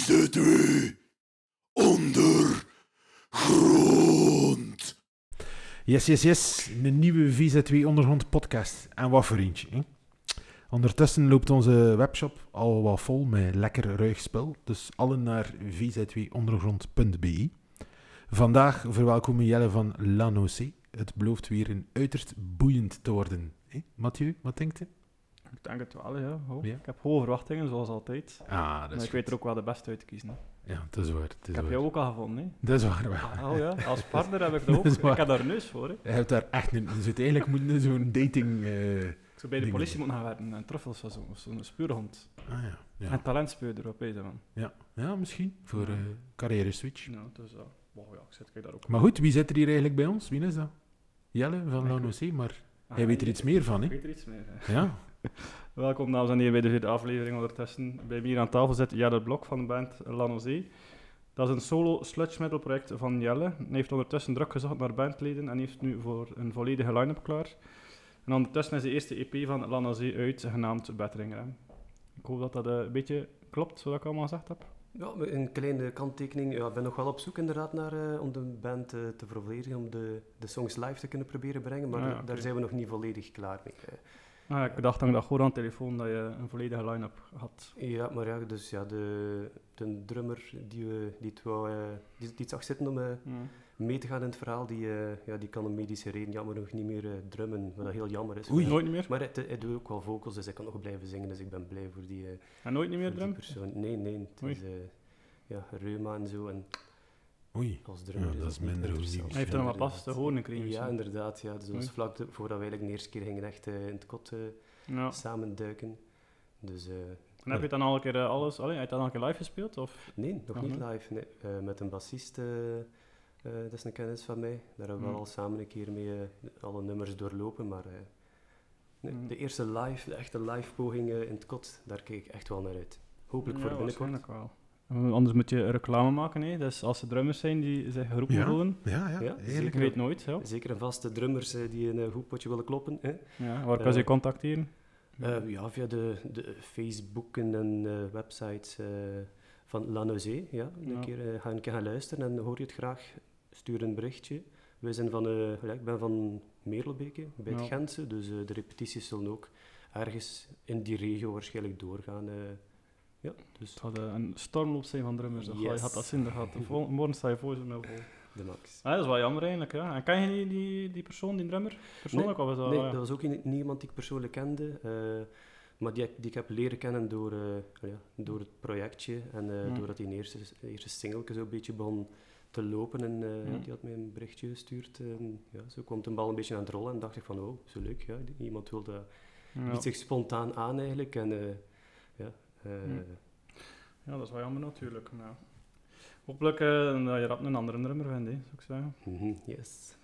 VZ2 ondergrond. Yes, yes, yes. Een nieuwe VZ2 Ondergrond podcast. En wat voor eentje. Hè? Ondertussen loopt onze webshop al wat vol met lekker ruig spul. Dus allen naar vz2ondergrond.be. Vandaag verwelkomen Jelle van Lanoc. Het belooft weer een uiterst boeiend te worden. Hè? Mathieu, wat denkt je? Ik denk het wel, ja. Ho. Ja. Ik heb hoge verwachtingen, zoals altijd. Ah, dat Maar is ik weet er ook wel de beste uit te kiezen. Hè. Ja, dat is waar. Dat Ik is heb waar. jou ook al gevonden. Hè. Dat is waar wel. Oh ja, als partner heb ik dat ook. Dat is waar. ik heb daar een neus voor. Hè. Je hebt daar echt een... Je zou eigenlijk moeten zo'n dating... eh, Ik zou bij de politie moeten gaan werken. En truffels of zo, of zo'n spuurhond. Ah ja. Ja, En talentspeurder op deze man. ja. ja misschien. Voor Ja. eh carrière switch. Nou, dus uh, wow, ja, ik zit daar ook. Maar goed, wie zit er hier eigenlijk bij ons? Wie is dat? Jelle van Ik- Lanoc, maar Ah, hij weet er ik- iets meer van, Ik hè? weet er iets meer. hè. Ja. Welkom dames en heren bij de vierde aflevering ondertussen. Bij mij hier aan tafel zit Jelle Blok van de band Lanozee. Dat is een solo sludge metal project van Jelle. Hij heeft ondertussen druk gezocht naar bandleden en heeft nu voor een volledige line-up klaar. En ondertussen is de eerste EP van Lanozee uit, genaamd Bettering Rem. Ik hoop dat dat eh, een beetje klopt, wat ik allemaal gezegd heb. Ja, een kleine kanttekening. Ja, ik ben nog wel op zoek inderdaad naar, eh, om de band eh, te vervolledigen, om de, de songs live te kunnen proberen brengen, maar Ah, ja, daar zijn we nog niet volledig klaar mee. Ah, ik dacht dan dat gewoon aan de telefoon dat je een volledige line-up had. Ja, maar ja, dus ja, de, de drummer die, we, die, het wou, eh, die, die het zag zitten om eh, mee te gaan in het verhaal, die, eh, ja, die kan om medische reden jammer nog niet meer drummen, wat dat heel jammer is. Oei. Nooit meer? Maar hij, hij doet ook wel vocals, dus hij kan nog blijven zingen, dus ik ben blij voor die, En nooit niet meer voor die drum? persoon. Nee, nee, het Oei. is ja, reuma en zo, en Oei. als drummer Ja, dat is minder nieuws. Hij heeft er nog wat pas te horen gekregen. Ja, inderdaad. Ja. Dus dat was vlak de- voordat we eigenlijk de eerste keer gingen echt eh, in het kot eh, Ja. samen duiken. Dus eh, En heb je dan al een keer alles, allee, heb je dan al een keer live gespeeld? Of? nee, nog Ah, niet live. Nee. Eh, met een bassist, dat is een kennis van mij. Daar hebben we Hmm. wel al samen een keer mee alle nummers doorlopen. Maar eh, nee, Hmm. de eerste live, de echte live poging in het kot, daar kijk ik echt wel naar uit. Hopelijk Ja, voor binnenkort. waarschijnlijk wel. Eh, Anders moet je reclame maken, hè. dus als er drummers zijn die zich geroepen Ja. voelen. Ja, ja. Ja, weet nooit, ja. Zeker en vast de drummers eh, die een eh, goed potje willen kloppen. Hè. ja waar kan ze je contacteren? Eh, ja, via de, de Facebooken en websites eh, van La Nausée. Ja, een Ja. keer ga een keer gaan luisteren en hoor je het graag, stuur een berichtje. Wij zijn van, eh, ja, ik ben van Merelbeke, bij het Ja. Gentse, dus de repetities zullen ook ergens in die regio waarschijnlijk doorgaan. Ja, dus Het had eh, een stormloop zijn van drummers. dat Je Yes. had dat zin, dat gaat vol- morgen sta je voor ze met vol. de max. Ah, dat is wel jammer eigenlijk, ja. En ken je die, die, die persoon, die drummer? Persoonlijk? of is dat, Nee, ja. dat was ook i- niemand die ik persoonlijk kende, eh, maar die, ik- die ik heb leren kennen door, eh, ja, door het projectje en Hmm. doordat die eerste, eerste singeltje zo'n beetje begon te lopen en Hmm. die had mij een berichtje gestuurd. En, ja, zo kwam de bal een beetje aan het rollen en dacht ik van, oh, zo leuk, ja, iemand wilde, Ja. zich spontaan aan eigenlijk en ja... eh, Hmm. ja, dat is wel jammer natuurlijk. Maar ja. Hopelijk eh, dat je rap een andere drummer vindt, hè, zou ik zeggen. mhm, yes.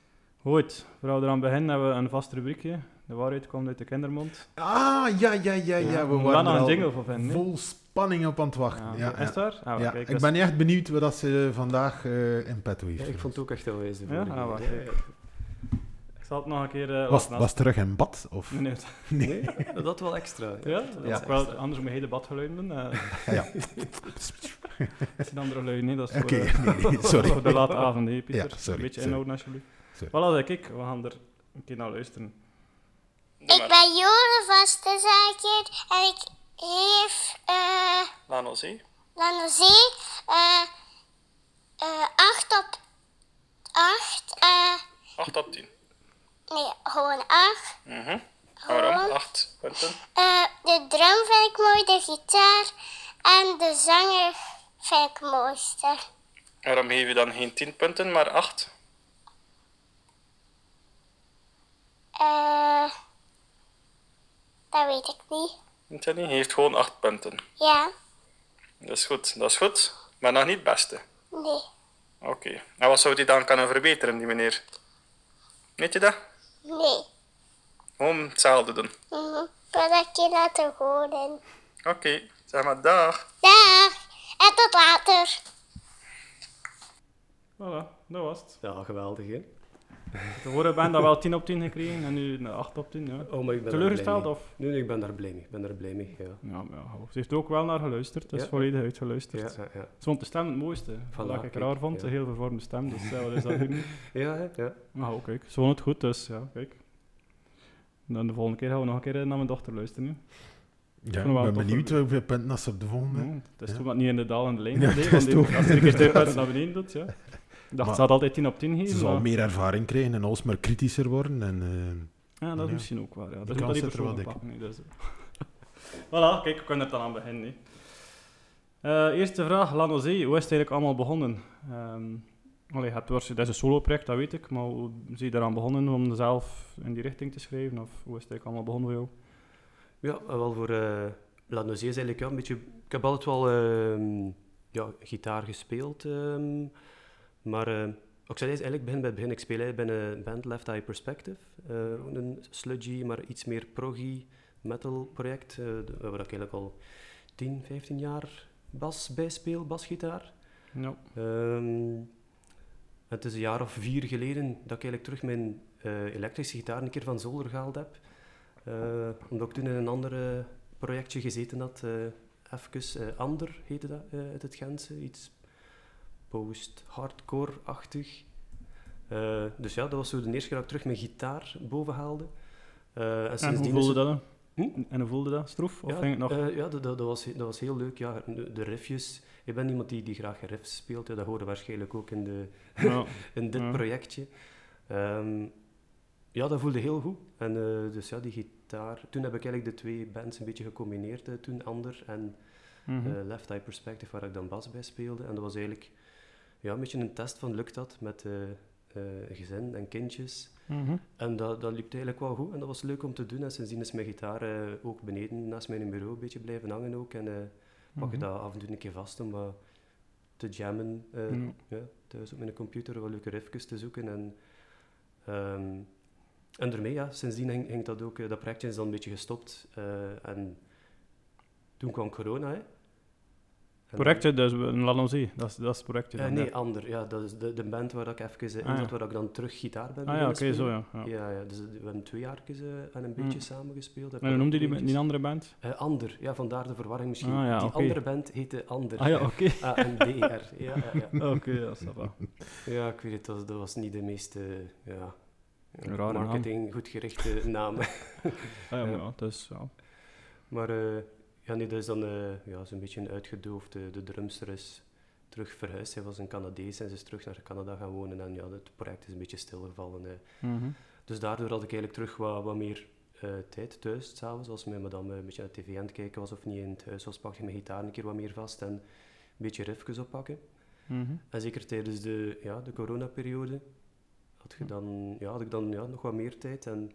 Goed, voordat we eraan beginnen hebben we een vast rubriekje. De waarheid komt uit de kindermond. Ah, ja, ja, ja, ja. We waren daar er een jingle voor vinden, hè? vol spanning op aan het wachten. Ja, ja. Is daar? Ah, Ja, kijk, ik ben echt benieuwd wat dat ze vandaag eh, in petto heeft. Ja, ik vond het ook echt wel wijs. de Ja? Ah, wacht, zal het nog een keer... eh, was, was terug in bad? Of? Nee, nee. Nee, dat had wel extra. Ja? dat Ja. was Ik wel, anders moet je de badgeluiden eh. Ja, ja. Dat zijn andere luiden, nee. Dat is voor, eh, nee, nee, sorry. voor de late avond, hè, Pieter. Ja, sorry, Een beetje sorry. inhouden, alsjeblieft. Sorry. Voilà, kijk, we gaan er een keer naar luisteren. Ik ben Jole Vastenzaker en ik geef eh Lano Zee. Lanozee eh eh 8 op 8. eh 8 op 10. Nee, gewoon 8. Mhm. Gewoon. Waarom? 8 punten. Eh, de drum vind ik mooi, de gitaar en de zanger vind ik het mooiste. Waarom geef je dan geen 10 punten, maar 8? Eh, dat weet ik niet. Je heeft gewoon 8 punten. Ja, Dat is goed, dat is goed. Maar nog niet het beste. nee, Oké. En wat zou die dan kunnen verbeteren, die meneer? Weet je dat? Nee. Gewoon hetzelfde doen. Mhm. Wat ik je laten horen. Oké, zeg maar dag. Dag en tot later. Voilà, dat was het. Ja, geweldig hè. De vorige band had wel 10 op 10 gekregen en nu een 8 op 10. Ja. Oh, maar ik ben Teleurgesteld daar blij of? mee. Nee, nee, ik ben daar blij mee. Ik ben daar blij mee, ja. Ja, maar ja, ze heeft ook wel naar geluisterd. Het is Ja. volledig uitgeluisterd. Ja, ja, ja. Ze vond de stem het mooiste. Wat ik kijk, raar vond, ja. een heel vervormde stem. Dus ja, wat is dat nu? Ja, ja. Maar oh, kijk, ze vond het goed, dus ja, kijk. En dan de volgende keer gaan we nog een keer naar mijn dochter luisteren. Ja, ik ben benieuwd hoeveel punten als ze op de volgende... Ja, het is Ja. toen wat niet in de dal en de lijn Ja, want toch- Als je een keer stuippunten naar beneden doet, ja. Ik dacht, Maar- ze had altijd 10 op 10 geven. Ze zal maar- meer ervaring krijgen en alsmaar kritischer worden. En, eh, Ja, dat is Ja. misschien ook wel. Ja. Is kans zit er wel dik. dus. voilà, kijk, we kunnen er dan aan beginnen. hè. Eh, eerste vraag, Lano Zee, hoe is het eigenlijk allemaal begonnen? Ehm allee, je hebt waarschijnlijk- dat is een solo-project, dat weet ik, maar hoe zie je eraan begonnen om zelf in die richting te schrijven? Of hoe is het eigenlijk allemaal begonnen voor jou? Ja, en wel voor uh, is eigenlijk ja, een beetje... Ik heb altijd wel ehm, ja, gitaar gespeeld, ehm, maar eh, ik zei eigenlijk begin bij het begin. Ik speel bij een band Left Eye Perspective, eh, een sludgy, maar iets meer proggy metal project, de- waar ik eigenlijk al 10, 15 jaar bas bij speel, basgitaar. Ja. Ehm, het is een jaar of vier geleden dat ik eigenlijk terug mijn elektrische gitaar een keer van zolder gehaald heb. Omdat ik toen in een ander projectje gezeten had. even, Ander heette dat uit het Gentse. Iets post-hardcore-achtig. Eh, dus ja, dat was zo de eerste keer dat ik terug mijn gitaar boven haalde. Eh, en En hoe voelde dat? dan? Hm? En hoe voelde dat? Stroef? Of ja, ging het nog? eh, ja dat, dat, dat was, dat was heel leuk. Ja, de, de riffjes. Ik ben iemand die, die graag riffs speelt. Ja, dat hoorde waarschijnlijk ook in, de, ja. in dit Ja. projectje. Ehm, ja, dat voelde heel goed. En dus ja, die gitaar... Toen heb ik eigenlijk de twee bands een beetje gecombineerd. toen Ander en eh, Left Eye Perspective, waar ik dan bas bij speelde. En dat was eigenlijk ja, een beetje een test van lukt dat met eh, eh, gezin en kindjes. Mhm. En dat, dat liep eigenlijk wel goed en dat was leuk om te doen. En sindsdien is mijn gitaar eh, ook beneden naast mijn bureau een beetje blijven hangen ook. En pak je Mhm. dat af en toe een keer vast om wat te jammen. eh, Ja. thuis op mijn computer wat leuke riffjes te zoeken. En, ehm, en daarmee, ja, sindsdien ging, ging dat ook, dat projectje is dan een beetje gestopt. en toen kwam corona, hè. En- Projectje, dus een Lanozee, dat is, dat is het projectje. eh, nee, ja. ander. Ja, dat is de, de band waar ik even eh, in Ah, ja. zat, waar ik dan terug gitaar ben Ah ja, oké, zo ja. ja. Ja, ja, dus we hebben twee jaar en een Mm. beetje samen gespeeld. En hoe noemde die, Beetjes. die andere band? Eh, Ander, ja, vandaar de verwarring misschien. Ah, ja, die andere band heette Ander. Ah ja, oké. A-N-D-R. Ja, ja, ja. Oké, ja, ça va. ja, ik weet het, dat was, dat was niet de meest eh, ja, Rare naam. marketing goed gerichte naam. Ah, ja, maar ja, dus, ja. maar eh, ja, nee, dat is dan eh, ja, zo'n beetje uitgedoofd. De, de drumster is terug verhuisd. Hij was een Canadees en ze is terug naar Canada gaan wonen. En ja, het project is een beetje stilgevallen. eh. Mhm. Dus daardoor had ik eigenlijk terug wat, wat meer eh, tijd thuis, s'avonds. Als mijn madame een beetje naar tv aan het kijken was of niet in het huis was, pakte ik mijn gitaar een keer wat meer vast en een beetje riffjes oppakken. Mhm. En zeker tijdens de, ja, de coronaperiode had, je dan, ja, had ik dan ja, nog wat meer tijd. En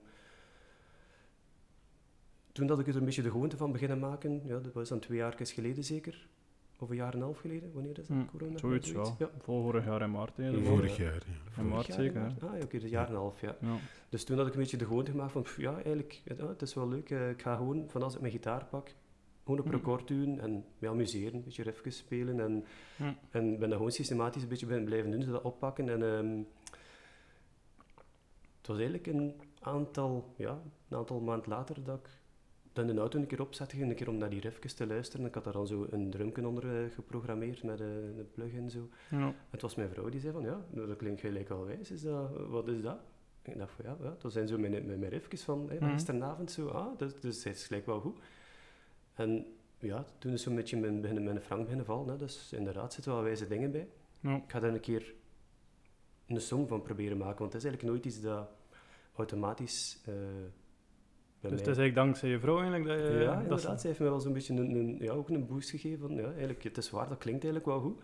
toen dat ik er een beetje de gewoonte van beginnen maken, ja, dat was dan twee jaar geleden zeker. Of een jaar en een half geleden, wanneer is dat? Hm, corona? Zoiets, ja. ja. Vol vorig jaar in maart. hè, vorig jaar. Ja. In Vorig maart jaar, zeker, ja. Ah, ja, oké, dus een jaar en een half, ja. Ja. Dus toen had ik een beetje de gewoonte gemaakt van, pff, ja, eigenlijk, ja, het is wel leuk. eh, ik ga gewoon, van als ik mijn gitaar pak, gewoon op Mm. record doen en me amuseren, een beetje riffjes spelen. En, Mm. en ben dat gewoon systematisch een beetje bij blijven doen, dat oppakken. En ehm, het was eigenlijk een aantal, ja, een aantal maanden later dat ik dan de auto een keer opzette, een keer om naar die riffjes te luisteren. Ik had daar dan zo een drumken onder eh, geprogrammeerd met eh, een plugin zo. Ja. Het was mijn vrouw die zei van, ja, dat klinkt gelijk al wijs. Is dat, wat is dat? Ik dacht van, ja, ja dat zijn zo mijn, mijn, mijn riffjes van, van Mhm. gisteravond. Zo, ah, dus, dus het is gelijk wel goed. En ja, toen is zo'n beetje mijn, beginnen, mijn frank beginnen vallen. Hè. Dus inderdaad zitten wel wijze dingen bij. Ja. Ik ga daar een keer een song van proberen maken, want het is eigenlijk nooit iets dat automatisch eh bij Dus het mij- is eigenlijk dankzij je vrouw eigenlijk dat je... ja, dat inderdaad. ze- heeft me wel zo'n beetje een, een, ja, ook een boost gegeven. Van, ja, eigenlijk, het is waar, dat klinkt eigenlijk wel goed.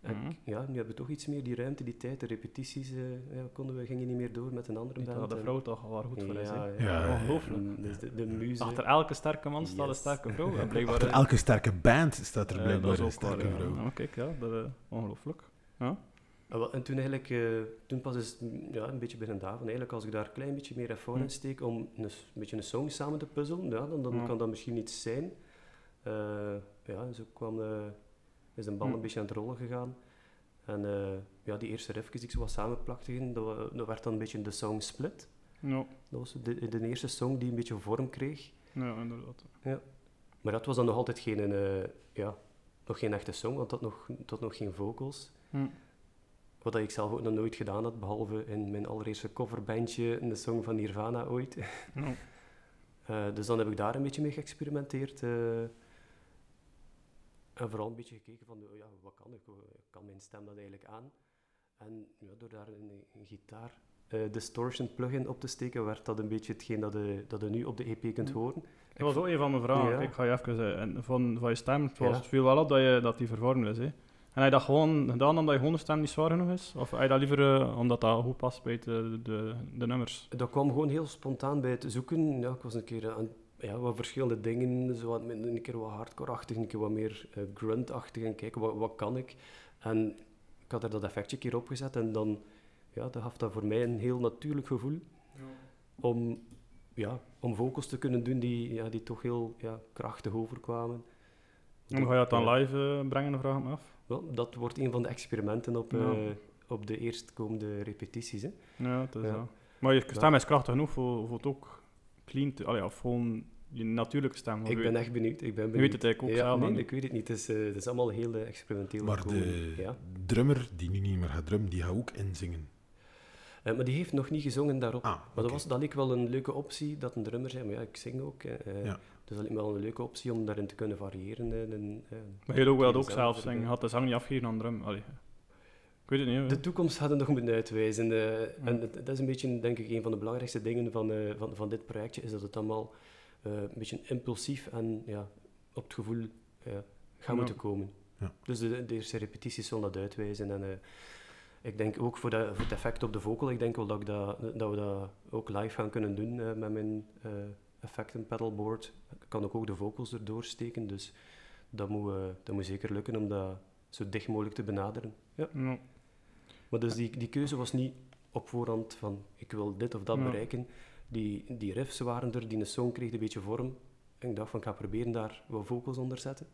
En Mhm. ja, nu hebben we toch iets meer die ruimte, die tijd, de repetities. eh, ja, konden we, gingen niet meer door met een andere band. dat de en- vrouw toch al waar goed voor is, ja, Ja, ja. Ongelooflijk. En Dus de, de muze. Achter elke sterke man staat een sterke vrouw. Blijkbaar... Achter eh, elke sterke band staat er eh, blijkbaar een sterke ja. vrouw. Ja, kijk, ja, dat is ongelooflijk. Ja. En toen eigenlijk, eh, toen pas is het, mm, ja, een beetje beginnen daarvan. Eigenlijk als ik daar een klein beetje meer effort in Hm. steek om een, een beetje een song samen te puzzelen, ja, dan, dan Ja. kan dat misschien iets zijn. Eh, ja, zo kwam, eh, is de bal Hm. een beetje aan het rollen gegaan. En ja, die eerste riffjes die ik zo wat samenplakte, dat, wa- dat werd dan een beetje de song Split. Ja, Dat was de, de eerste song die een beetje vorm kreeg. ja inderdaad. Maar dat was dan nog altijd geen, ja, nog geen echte song, want dat had nog, dat nog geen vocals. Hm. Wat ik zelf ook nog nooit gedaan had, behalve in mijn allereerste coverbandje, in de song van Nirvana ooit. Eh, dus dan heb ik daar een beetje mee geëxperimenteerd. eh, en vooral een beetje gekeken van, oh ja, wat kan ik? Kan mijn stem dat eigenlijk aan? En ja, door daar een, een gitaar eh, distortion plugin op te steken, werd dat een beetje hetgeen dat je, dat je nu op de EP kunt Hm. horen. Dat was ook een van mijn vragen. Ja. Ik ga je even van, van je stem, het, was, Ja. het viel wel op dat, je, dat die vervormd is. Hè. En je dat gewoon gedaan omdat je gewoon de stem niet zwaar genoeg is? Of je dat liever eh, omdat dat goed past bij de, de, de nummers? Dat kwam gewoon heel spontaan bij het zoeken. Ja, ik was een keer aan ja, wat verschillende dingen. Zo wat, een keer wat hardcore-achtig, een keer wat meer eh, grunt-achtig. En kijken, wat, wat kan ik? En ik had er dat effectje een keer opgezet. En dan ja, dat gaf dat voor mij een heel natuurlijk gevoel. Om, ja, om vocals te kunnen doen die, ja, die toch heel ja, krachtig overkwamen. En hoe ga je dat dan live eh, brengen, vraag ik me af. Wel, dat wordt een van de experimenten op, Ja. eh, op de eerstkomende repetities. Hè. Ja, het is Ja. dat. Maar je stem is krachtig genoeg voor, voor het ook clean te... Allee, of gewoon je natuurlijke stem. Ik je ben weet- echt benieuwd. Ik ben Je benieuwd. weet het eigenlijk ook ja, zelf nee, ik weet het niet. Het is, eh, het is allemaal heel experimenteel. Maar gekomen. de Ja. drummer, die nu niet meer gaat drummen, die gaat ook inzingen. Eh, maar die heeft nog niet gezongen daarop. Ah, Maar dat, was, dat leek wel een leuke optie, dat een drummer zei, maar ja, ik zing ook. Ja. Dus dat me wel een leuke optie om daarin te kunnen variëren. eh, en, eh, Maar je ook wel keer ook zelf zingen. Had de zang niet afgegeven aan drum. Allee. Ik weet het niet. hoor. De toekomst gaat het nog moeten uitwijzen. eh, En het- dat is een beetje, denk ik, een van de belangrijkste dingen van, eh, van, van dit projectje, is dat het allemaal eh, een beetje impulsief en ja, op het gevoel gaat Ja. moeten komen. Ja. Dus de, de eerste repetities zullen dat uitwijzen. En eh, ik denk ook voor, dat, voor het effect op de vocal, ik denk wel dat, ik dat, dat we dat ook live gaan kunnen doen eh, met mijn eh effecten pedalboard. Ik kan ook, ook de vocals erdoor steken, dus dat moet, eh, dat moet zeker lukken om dat zo dicht mogelijk te benaderen. Ja. Maar dus die, die keuze was niet op voorhand van ik wil dit of dat bereiken. Die, die riffs waren er, die een song kreeg een beetje vorm. En ik dacht van ik ga proberen daar wat vocals onder zetten.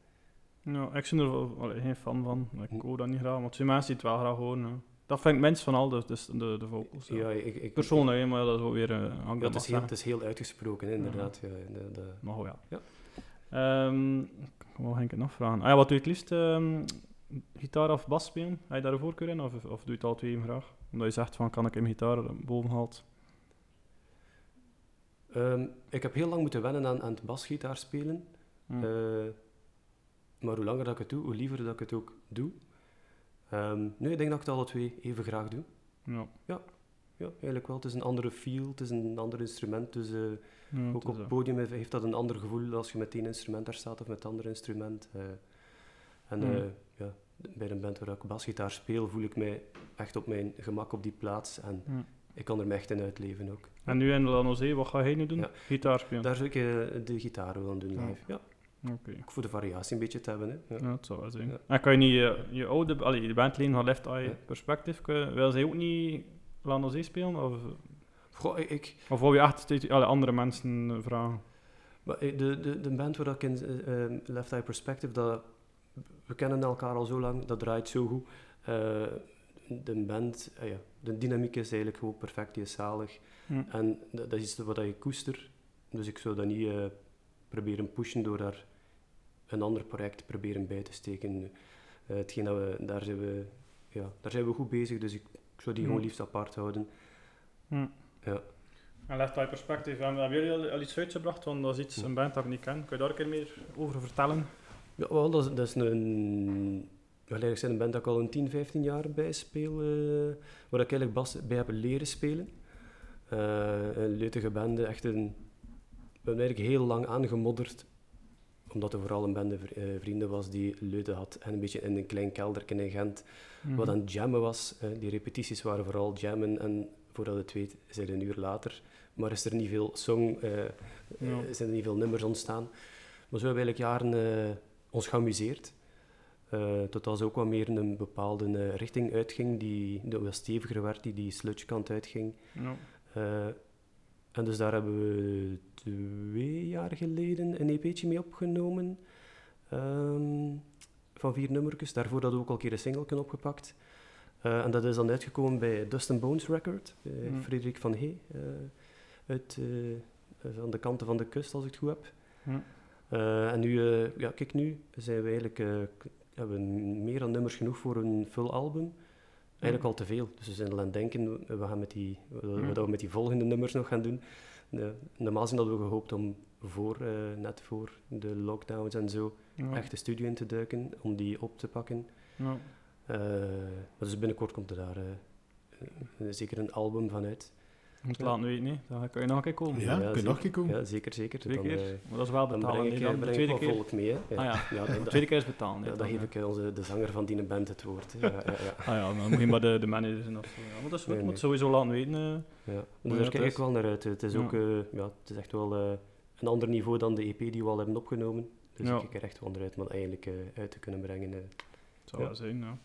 Ja, ik ben er wel- allee, geen fan van. Ik Hm. hoor dat niet graag, maar mensen die het wel graag horen. hè. Dat vind ik minst van al, dus, dus de, de vocals. ja. Ja, ik, ik, Persoonlijk, maar dat is ook weer een ja, andere het, is heel, het is heel uitgesproken, inderdaad. Ja. de, de- Maar goed, ja. Ja. Wat ging ik nog vragen? Ah, ja, wat doe je het liefst? ehm, gitaar of bas spelen? Heb je daar een voorkeur in? Of, of doe je het al twee even graag? Omdat je zegt van, kan ik hem gitaar boven haalt? Ehm, ik heb heel lang moeten wennen aan, aan het basgitaar spelen. Hm. Eh, maar hoe langer dat ik het doe, hoe liever dat ik het ook doe. Ehm, nu, ik denk dat ik het alle twee even graag doe. ja. Ja, eigenlijk wel. Het is een andere feel, het is een ander instrument. Dus eh, Ja, ook op het podium heeft- heeft dat een ander gevoel als je met één instrument daar staat of met het andere instrument. eh. en eh, ja, bij een band waar ik basgitaar speel, voel ik mij echt op mijn gemak op die plaats. En Ja. ik kan er me echt in uitleven ook. En nu in Lano Zee, wat ga jij nu doen? Ja. Gitaar spelen? Daar zou ik de gitaar willen doen Ja. live. Ja. Oké. Ook voor de variatie een beetje te hebben. Hè. Ja. Ja, dat zou wel zijn. Ja. En kan je niet je, je oude, allee, de bandleden van Left Eye. Perspective, kun wil zij ook niet Lano Zee spelen? Of, Goh, ik- of wou je echt alle andere mensen eh, vragen? Eh, de, de, de band waar ik in eh, eh, Left Eye Perspective, dat, we kennen elkaar al zo lang, dat draait zo goed. Eh, de band, eh, ja, de dynamiek is eigenlijk gewoon perfect, die is zalig. Hm. En dat, dat is wat je koester. Dus ik zou dat niet eh, proberen pushen door daar een ander project proberen bij te steken. Eh, hetgeen dat we, daar zijn we, ja, daar zijn we goed bezig, dus ik, ik zou die Hm. gewoon liefst apart houden. Hm. Ja. En Left Eye Perspective, hebben hebben jullie al, al iets uitgebracht? Want dat is iets, een band dat ik niet ken. Kun je daar een keer meer over vertellen? Ja, wel, dat is, dat is een... Zijn een band dat ik al een 10, 15 jaar bij speel, eh, waar ik eigenlijk bas bij heb leren spelen. Eh, een leutige band, echt een... We hebben eigenlijk heel lang aangemodderd, omdat er vooral een bende eh, vrienden was die leuten had en een beetje in een klein kelderken in Gent, wat aan het jammen was. Die repetities waren vooral jammen en voordat het weet, zijn er een uur later. Maar is er niet veel song, eh, Ja. eh, zijn er niet veel nummers ontstaan. Maar zo hebben we eigenlijk jaren ons geamuseerd. Eh totdat ze ook wat meer in een bepaalde richting uitging, die, die wat steviger werd, die die sludge kant uitging. Ja. Eh, en dus daar hebben we twee jaar geleden een EP'tje mee opgenomen. ehm, van vier nummertjes. Daarvoor hadden we ook al een keer een single opgepakt. Eh, en dat is dan uitgekomen bij Dust and Bones Record, bij Hmm. Frederik van Hey, eh, uit eh, eh, van de kanten van de kust, als ik het goed heb. Eh, en nu, eh, ja, kijk, nu zijn we eigenlijk, eh, hebben we meer dan nummers genoeg voor een full album. Eigenlijk al te veel. Dus we zijn al aan het denken, we gaan met die, wat we met die volgende nummers nog gaan doen. Normaal gezien hadden we gehoopt om voor, eh, net voor de lockdowns en zo, Ja. echt de studio in te duiken, om die op te pakken. Ja. Eh, dus binnenkort komt er daar eh, zeker een album van uit. Moet laten weten, hè. dan kan je nog een keer komen. Ja, kun je nog een keer zeker. komen? Ja, zeker, zeker. Twee Dan, keer. eh, Maar dat is wel dan betalen. breng ik, dan de breng ik tweede keer. volk mee. Hè. Ah ja, ja, de dan, tweede keer is betalen. ja, dan dan, geef ja. ik eh, onze, de zanger van die band het woord. Ja, ja, ja. Ah ja, dan moet je maar de, de manager zijn of zo. Ja. Maar dat is goed, Nee, moet nee. sowieso laten weten. eh. Ja, dus dat daar kijk ik wel naar uit. Het is, Ja. ook, eh, ja, het is echt wel eh, een ander niveau dan de EP die we al hebben opgenomen. Dus Ja. ik kijk er echt wel naar uit om dat eigenlijk eh, uit te kunnen brengen. eh. zou Ja. wel zijn, ja.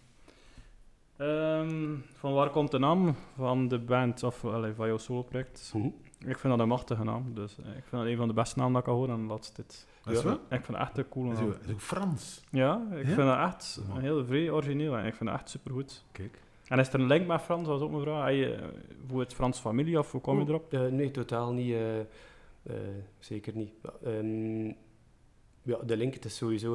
Ehm, van waar komt de naam van de band, of allee, van jouw solo-project? Mhm. Ik vind dat een machtige naam, dus eh, ik vind dat een van de beste namen dat ik al hoor, en laatst dit. Dat is Ja. wel. Ik vind het echt een coole naam. is ook Frans. Ja, ik Ja? vind dat echt een heel vrij origineel en ik vind het echt supergoed. Kijk. En is er een link met Frans, dat was ook mijn vraag. Je, hoe het Frans familie of hoe kom je erop? Eh, nee, totaal niet. eh, eh, zeker niet. Ja, ehm, ja, de link het is sowieso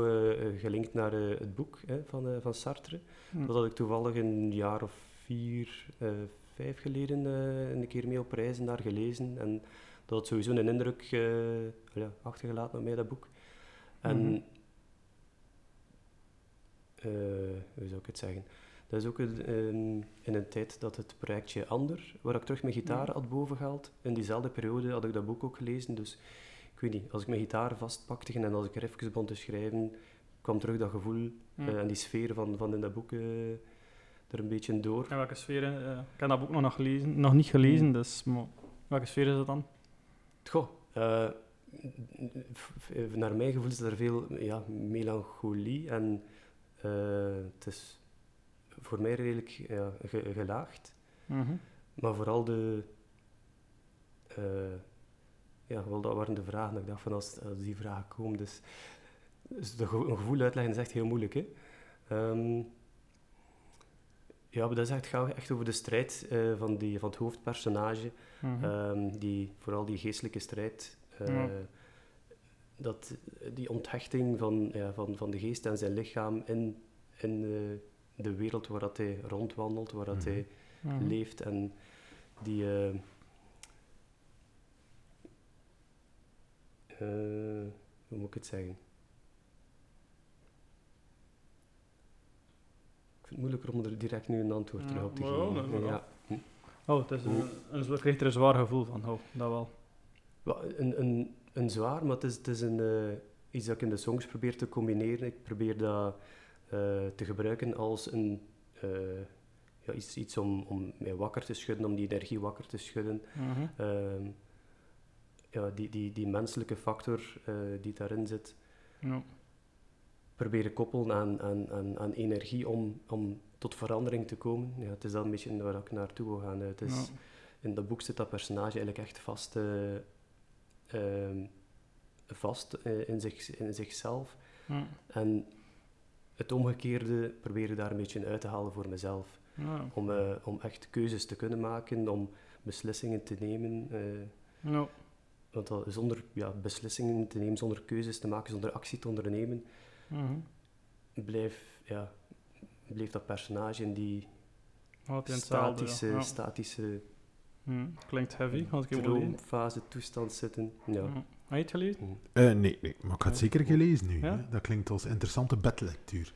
gelinkt naar eh, het boek hè, van, eh, van Sartre. Hm. Dat had ik toevallig een jaar of vier, eh, vijf geleden eh, een keer mee op reizen daar gelezen. En dat had sowieso een indruk eh, ja, achtergelaten op mij, dat boek. En Mhm. hoe zou ik het zeggen? Dat is ook een, in een tijd dat het projectje Ander, waar ik terug mijn gitaar had bovengehaald, in diezelfde periode had ik dat boek ook gelezen. Dus ik weet niet, als ik mijn gitaar vastpakte en als ik er even begon te schrijven, kwam terug dat gevoel Hm. eh, en die sfeer van, van in dat boek eh, er een beetje door. En welke sfeer? eh, ik heb dat boek nog, nog, gelezen, nog niet gelezen, dus maar welke sfeer is dat dan? Goh, naar mijn gevoel is er veel ja, melancholie en het is voor mij redelijk ja, ge- gelaagd. Mhm. Maar vooral de... eh, ja, wel, dat waren de vragen. Ik dacht van als, als die vragen komen, dus... dus een gevoel uitleggen is echt heel moeilijk, hè. Ehm, ja, maar dat is echt, gaat echt over de strijd eh, van, die, van het hoofdpersonage. Mhm. Ehm, die, vooral die geestelijke strijd. eh, dat, die onthechting van, ja, van, van de geest en zijn lichaam in, in eh, de wereld waar dat hij rondwandelt, waar dat Mhm. hij Mhm. leeft. En die... eh, eh, hoe moet ik het zeggen? Vind het moeilijker om er direct nu een antwoord Ja, terug op te geven. Ja. Oh, het is een, een, je krijgt er een zwaar gevoel van, oh, dat wel. Wel, Een, een, een zwaar, maar het is, het is een, eh, iets dat ik in de songs probeer te combineren. Ik probeer dat eh, te gebruiken als een, eh, ja, iets, iets om, om mij wakker te schudden, om die energie wakker te schudden. Mhm. Ehm, ja, die, die, die menselijke factor eh, die daarin zit, Ja. Proberen koppelen aan, aan, aan, aan energie om, om tot verandering te komen. Ja, het is dat een beetje waar ik naartoe wil gaan. Het is, Ja. In dat boek zit dat personage eigenlijk echt vast, eh, ehm, vast eh, in, zich, in zichzelf. Ja. En het omgekeerde probeer ik daar een beetje uit te halen voor mezelf. Ja. Om, eh, om echt keuzes te kunnen maken, om beslissingen te nemen. Ja. want zonder ja, beslissingen te nemen, zonder keuzes te maken, zonder actie te ondernemen, Mhm. blijf, ja, blijft dat personage in die statische, ja. Statische Mhm. Klinkt heavy, als ik het wil lezen. droomfase toestand zitten. Ja. Heb je het gelezen? Eh, nee, nee, maar ik had het zeker gelezen nu. Ja? Dat klinkt als interessante bedlectuur.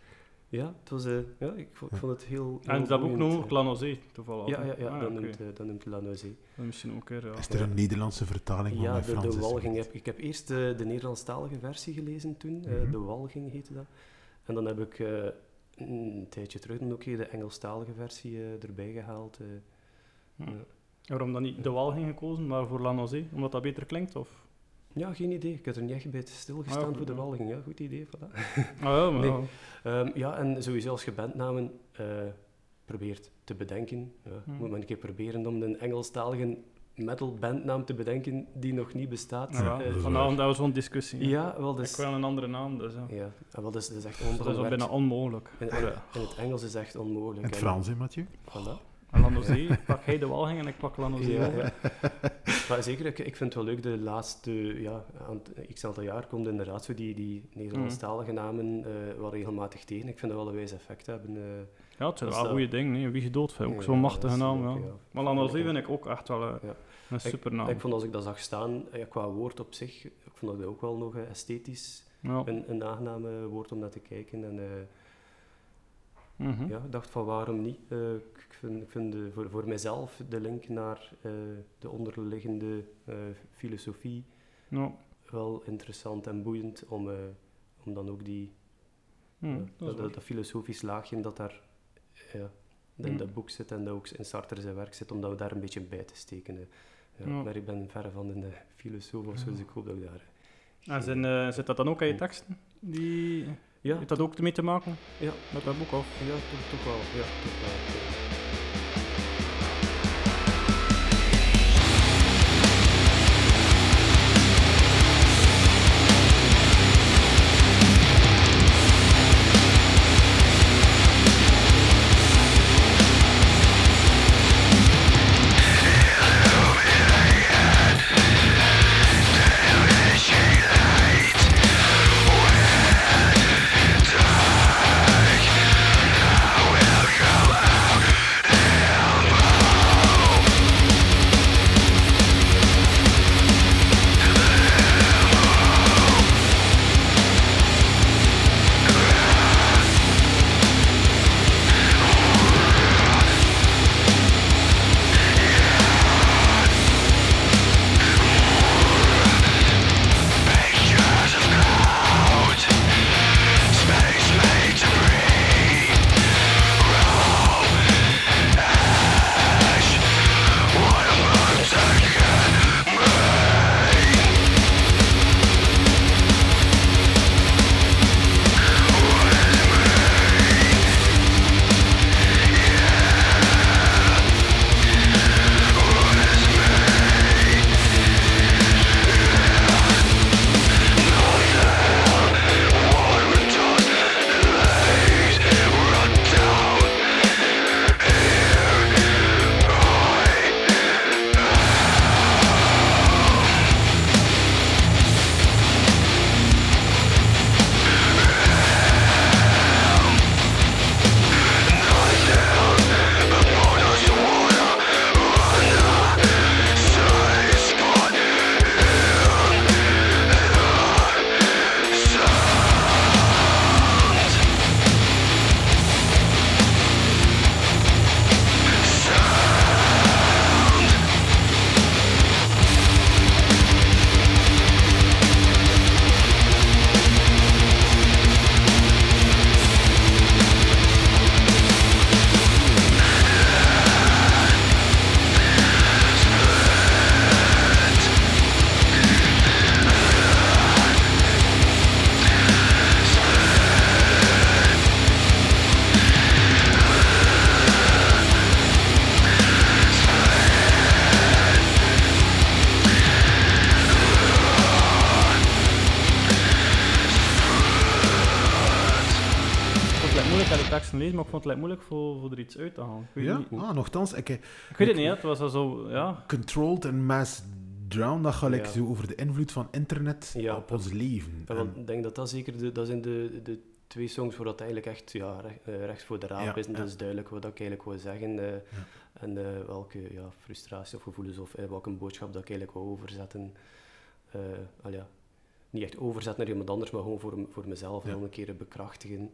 Ja, het was, eh, ja ik, vo- ik vond het heel. En heel dat noemt eh. Lanozé, toevallig. Ja, ja, ja Ah, dat, noemt, eh, dat noemt Misschien ook ja. Is er een Nederlandse vertaling van Ja, mijn de, de is Walging. Heb, ik heb eerst eh, de Nederlandstalige versie gelezen toen. eh, Mhm. de Walging heette dat. En dan heb ik eh, een tijdje terug dan ook de Engelstalige versie erbij gehaald. eh. Ja. Waarom dan niet de Walging gekozen, maar voor Lanozé? Omdat dat beter klinkt? Of? Ja, geen idee. Ik had er niet echt bij stilgestaan Ah, ja, voor de. Walging. Ja, goed idee. Voilà. Ah ja, maar Nee. ja. Ehm, ja, en sowieso als je bandnamen eh, probeert te bedenken, ja, Hmm. moet men een keer proberen om een Engelstalige metal bandnaam te bedenken die nog niet bestaat. Ja, Ja, Eh, dat vanavond hebben we zo'n discussie. ja, wel, dus, Ik wil een andere naam, dus ja. ja, ah, wel, dus, dat is echt Dat is bijna onmogelijk. In, in, in het Engels is het echt onmogelijk. In het En- Frans, hè, Mathieu? Voilà. En Lanozee, pak hij de Walhing en ik pak Lanozee Ja, over. maar zeker, ik, ik vind het wel leuk, de laatste ja, aan- x aantal jaar komt inderdaad zo die, die Nederlandstalige namen eh, wel regelmatig tegen. Ik vind dat wel een wijs effect hebben. eh. Ja, het zijn Dus wel dat- goede dingen. Nee. Wie gedood vindt, ook Ja, zo'n machtige naam. ook, Ja. ja. Maar Lanozee vind ik ook echt wel Ja. een super naam. Ik vond als ik dat zag staan, ja, qua woord op zich, ik vond dat ook wel nog eh, esthetisch ja. een, een aangename woord om naar te kijken. En, eh, Mhm. ja, ik dacht van waarom niet. Ik vind, ik vind de, voor, voor mijzelf de link naar eh, de onderliggende eh, filosofie wel interessant en boeiend om, eh, om dan ook die, Hm, dat dat, filosofisch laagje dat daar ja, in Mm. dat boek zit en dat ook in Sartre zijn werk zit, om dat daar een beetje bij te steken. Ja. Maar ik ben verre van een filosoof of zo, dus ik hoop dat ik daar... En zijn, eh, zit dat dan ook aan je teksten? Die... Ja, Heeft dat ook mee te maken ja, met dat boek? Of? ja toch, toch wel. Ja, toch wel. Ik vond het like, moeilijk voor, voor er iets uit te halen. Ik weet, Ja? niet. Ah, nogthans, ik, eh, ik weet het niet, het was al zo, ja. Controlled en Mass Drown, dat gaat like Ja. zo over de invloed van internet Ja, op ons leven. Ja, En- want ik denk dat dat zeker de, dat zijn de, de twee songs waar dat eigenlijk echt ja, recht, eh, rechts voor de raap Ja, is. En ja. dat is duidelijk wat ik eigenlijk wil zeggen. eh, En eh, welke ja, frustratie of gevoelens of welke boodschap dat ik eigenlijk wil overzetten. Eh, al ja, niet echt overzetten naar iemand anders, maar gewoon voor, voor mezelf Ja. nog een keer bekrachtigen.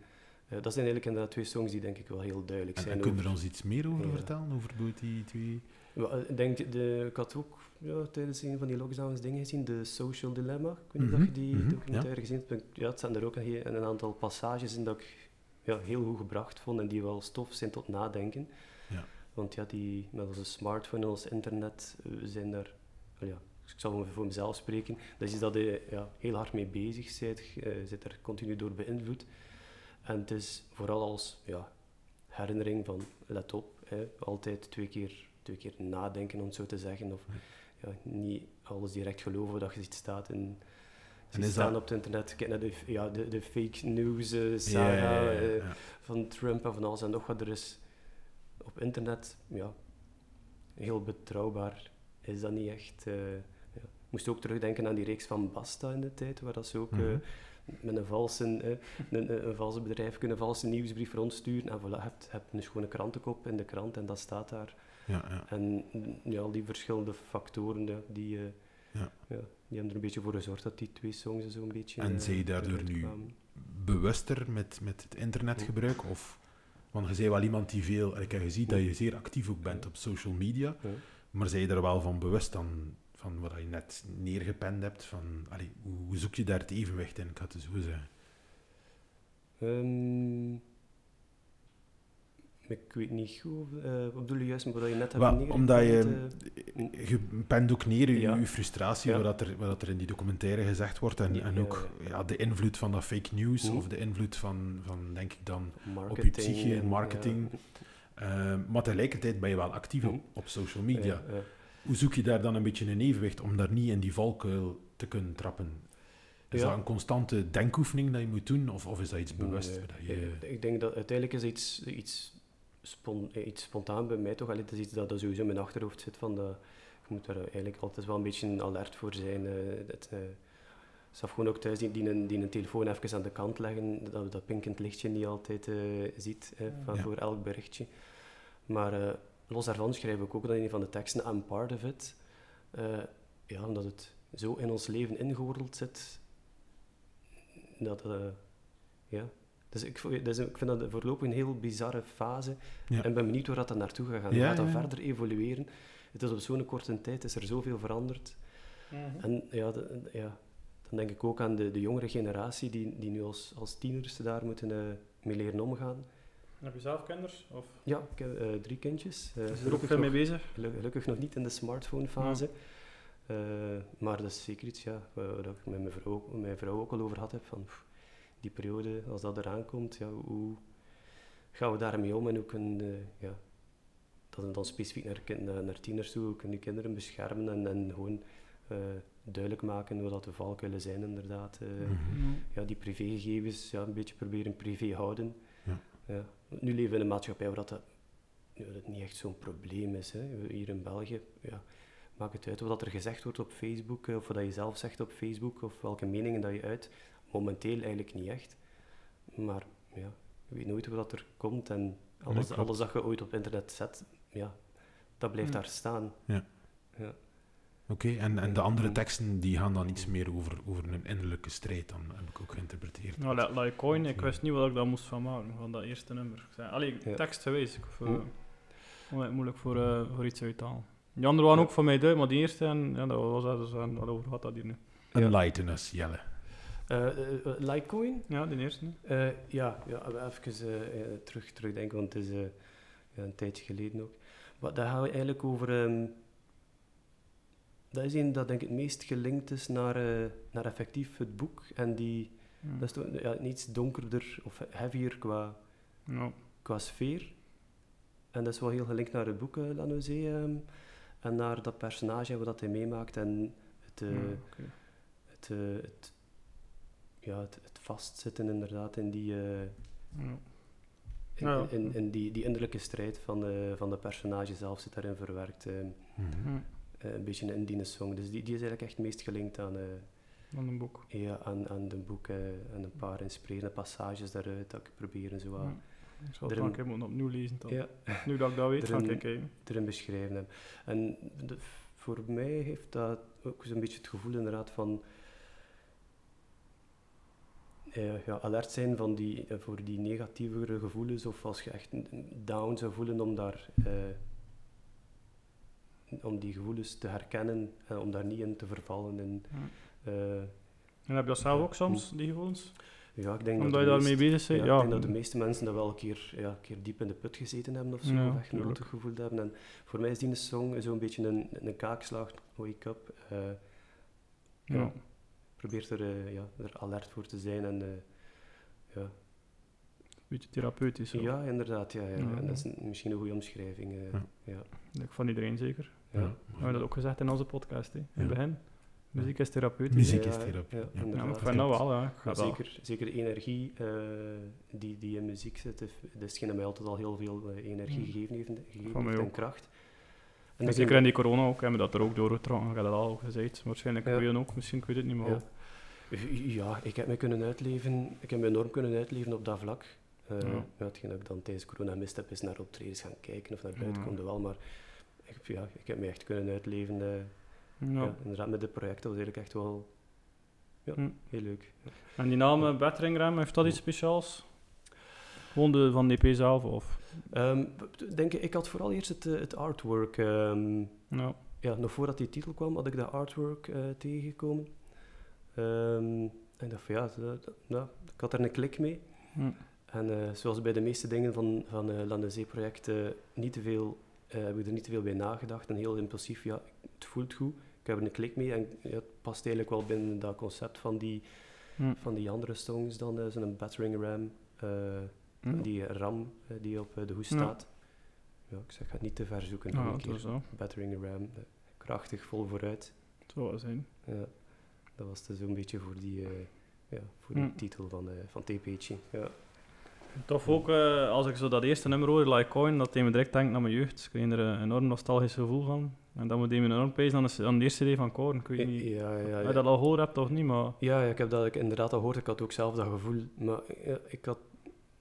Eh, dat zijn eigenlijk inderdaad twee songs die denk ik wel heel duidelijk en, zijn. en kun je over- er ons iets meer over vertellen? Over die twee... Eh, Ik denk, de, ik had ook ja, tijdens een van die lockdowns dingen gezien, de Social Dilemma. Ik weet niet Mhm, of je die mhm, documentaire gezien hebt. Ja, het zijn er ook een, een aantal passages in dat ik ja, heel goed gebracht vond en die wel stof zijn tot nadenken. Ja. Want ja, die, met onze smartphone en ons internet eh, zijn daar, ja, ik zal voor mezelf spreken, dat is iets dat je ja, heel hard mee bezig bent, je zit er continu door beïnvloed. En het is vooral als ja, herinnering van, let op, hè, altijd twee keer twee keer nadenken, om het zo te zeggen. Of ja, niet alles direct geloven dat je ziet staat is staan dat- op het internet. Kijk naar de, ja, de, de fake news eh, Ja, saga ja, ja, eh, van Trump en van alles en nog wat. Er is op internet, ja, heel betrouwbaar is dat niet echt. ja. Ik moest ook terugdenken aan die reeks van Basta in de tijd, waar dat ze ook... Mhm. Met een, valse, eh, een, een, een valse bedrijf kunnen een valse nieuwsbrief rondsturen. En voilà, je hebt, je hebt een schone krantenkop in de krant en dat staat daar. Ja, ja. En mm, ja, al die verschillende factoren, ja, die, eh, Ja. ja, die hebben er een beetje voor gezorgd dat die twee songs er zo'n beetje... En zie je daardoor nu bewuster met, met het internetgebruik? Of, want je zei wel iemand die veel... Ik heb gezien dat je zeer actief ook bent op social media. Maar zijn je er wel van bewust dan, van wat je net neergepend hebt? Van, allee, hoe, zoek je daar het evenwicht in? Ik had het zo zeggen. Ehm, ik weet niet goed, eh wat bedoel je juist met wat je net hebt omdat je, eh, je pent ook neer je, Ja. je frustratie, Ja. wat, er, wat er in die documentaire gezegd wordt. En, Ja, en ook ja, de invloed van dat fake news, Mhm. of de invloed van, van denk ik dan, marketing psyche en marketing. eh, maar tegelijkertijd ben je wel actief op, Mhm. op social media. Hoe zoek je daar dan een beetje een evenwicht om daar niet in die valkuil te kunnen trappen? Is Ja. dat een constante denkoefening dat je moet doen, of, of is dat iets bewust? Nee, dat je, ik- Ik denk dat uiteindelijk is iets, iets, spon, eh, iets spontaan bij mij toch. Allee, het is iets dat, dat sowieso in mijn achterhoofd zit. Van dat, je moet daar eigenlijk altijd wel een beetje alert voor zijn. eh dat, eh, zelf gewoon ook thuis die, die, een, die een telefoon even aan de kant leggen, dat dat pinkend lichtje niet altijd ziet eh, van, Ja. voor elk berichtje. Maar los daarvan schrijf ik ook dan in een van de teksten I'm part of it. Eh, ja, omdat het zo in ons leven ingewordeld zit, dat, eh, ja. Dus ik, dus ik vind dat voorlopig een heel bizarre fase. Ja. En ben benieuwd waar dat dan naartoe gaat gaan. Ja, gaat dat ja. verder evolueren? Het is op zo'n korte tijd, is er zoveel veranderd. En ja, de- ja, dan denk ik ook aan de, de jongere generatie die, die nu als, als tieners daar moeten eh, mee leren omgaan. Heb je zelf kinders? Of Ja, ik heb eh, drie kindjes. Eh, is er ook veel mee bezig? geluk- gelukkig nog niet in de smartphone-fase. Eh, maar dat is zeker iets ja, waar ik met mijn vrouw, ook- met mijn vrouw ook al over had heb. Van, pff, die periode, als dat eraan komt, ja, hoe gaan we daarmee om en hoe kunnen eh, ja, dat is dan specifiek naar, kind- naar, naar tieners toe, hoe kunnen die kinderen beschermen en, en gewoon eh, duidelijk maken wat dat de valkuilen zijn inderdaad. eh, Mhm. ja, die privégegevens ja, een beetje proberen privé houden. Ja. Ja. Nu leven we in een maatschappij waar dat, dat, ja, dat niet echt zo'n probleem is. Hè. Hier in België, ja, maakt het uit wat er gezegd wordt op Facebook, eh, of wat je zelf zegt op Facebook, of welke meningen dat je uit. Momenteel eigenlijk niet echt. Maar ja, je weet nooit hoe dat er komt en alles, klopt. alles dat je ooit op internet zet, ja, dat blijft daar staan. Oké, en, en de andere teksten die gaan dan iets meer over, over een innerlijke strijd, dan heb ik ook geïnterpreteerd. Nou, Like like Coin, ik wist niet wat ik daar moest van maken, van dat eerste nummer. Allee, Ja. tekstgewijs, ik vond het mo- moeilijk voor, eh, voor iets uit te halen. Die andere waren ook voor mij duidelijk, maar die eerste, en, ja, dat was dat, dus, en, wat over wat dat hier nu? Enlighten us, Jelle. Eh, eh, eh, Litecoin? Ja, die eerste. Eh, ja, ja, even eh, eh, terug, terugdenken, want het is eh, ja, een tijdje geleden ook. Maar daar gaan we eigenlijk over... ehm, dat is een dat denk ik het meest gelinkt is naar, eh, naar effectief het boek. En die, Hm. dat is toch ja, iets donkerder of heavier qua, Ja. qua sfeer. En dat is wel heel gelinkt naar het boek, uh, Lanozé. ehm, en naar dat personage, wat dat hij meemaakt. En het, eh, Ja, oké. het, het, ja, het, het vastzitten inderdaad in die... eh, Ja. in, in, in die, die innerlijke strijd van de, van de personage zelf zit daarin verwerkt. eh, Mhm. Eh, een beetje in die song. Dus die, die is eigenlijk echt het meest gelinkt aan, eh, Van een boek. ja, aan, aan de boek eh, en een paar inspirerende passages daaruit dat ik probeer zo wat Ja. Ik zal het een keer moeten opnieuw lezen. Dan. ja, Nu dat ik dat weet, ga ik kijken. erin beschrijven heb. En de- voor mij heeft dat ook zo'n beetje het gevoel inderdaad van eh, ja, alert zijn van die, voor die negatievere gevoelens of als je echt down zou voelen om daar eh, om die gevoelens te herkennen en om daar niet in te vervallen. En, Ja. eh, En heb je dat zelf ook soms, die gevoelens? ja, ik denk Omdat dat je de daarmee bezig bent? ja, Ja, ik denk dat de meeste mensen dat wel een keer, ja, een keer diep in de put gezeten hebben of zo, Ja, of echt een tuurlijk. rotte gevoeld hebben. En voor mij is die song zo'n beetje een, een kaakslag, wake up. eh, ja. probeert er, eh, ja, er alert voor te zijn en eh, ja. beetje therapeutisch. Ja, inderdaad. Ja, ja, ja. Ja. Dat is misschien een goede omschrijving. eh, Ja. ja. Ik Van iedereen zeker. Ja. We hebben dat ook gezegd in onze podcast, hè, in Ja. het begin. Muziek is therapeutisch. Muziek is ja, therapie. ja, Ja. Ja, maar inderdaad. ik vind dat wel, ja. Zeker, zeker de energie eh, die, die in muziek zit, is hetgeen dat mij altijd al heel veel eh, energie Mm. gegeven heeft, gegeven Van mij heeft en kracht. En zeker in die corona ook, hebben we dat er ook doorgetrokken. Ik heb dat al gezegd. Waarschijnlijk Ja. ja. ook, misschien, ik weet het niet meer. Ja. Ja, ik heb me kunnen uitleven, ik heb me enorm kunnen uitleven op dat vlak. Eh Ja. ja. hetgeen dat ik dan tijdens corona mist heb, is naar optredens gaan kijken of naar buiten Ja. komen wel, maar ik, ja, ik heb me echt kunnen uitleven. eh, Ja. ja. inderdaad, met de projecten was eigenlijk echt wel ja, Hm. heel leuk. Ja. En die naam eh, Battering Ram, heeft dat iets speciaals? Gewoon de, van DP zelf? Of? Ehm, denk, ik ik had vooral eerst het, eh, het artwork. ehm, Ja. ja, nog voordat die titel kwam, had ik dat artwork eh, tegengekomen. Ehm, en ik dacht van ja, dat- dat- ja, ik had er een klik mee. Hm. En eh, zoals bij de meeste dingen van, van eh Land project niet te veel, eh, heb ik er niet te veel bij nagedacht. En heel impulsief, ja, het voelt goed. Ik heb er een klik mee en ja, het past eigenlijk wel binnen dat concept van die, Hm. van die andere songs dan. eh, Zo'n battering ram, eh, Hm. die ram die op de hoes staat. Ja, ik zeg, ga het niet te ver zoeken. Ja, een dat keer. Battering ram, krachtig, vol vooruit. Het zou wel zijn. Ja, dat was dus zo'n beetje voor die, ja, voor die titel van, van TP'tje. Ja. Tof ook, eh, als ik zo dat eerste nummer hoor, Like Coin, dat deed me direct denken aan mijn jeugd. Ik kreeg er een enorm nostalgisch gevoel van. En dat moet me enorm pezen aan, de- aan de eerste CD van Korn. Ik weet niet Ja, ja, ja. je dat al gehoord hebt of niet, maar... Ja, ja, ik heb dat ik inderdaad al gehoord. Ik had ook zelf dat gevoel. Maar ik had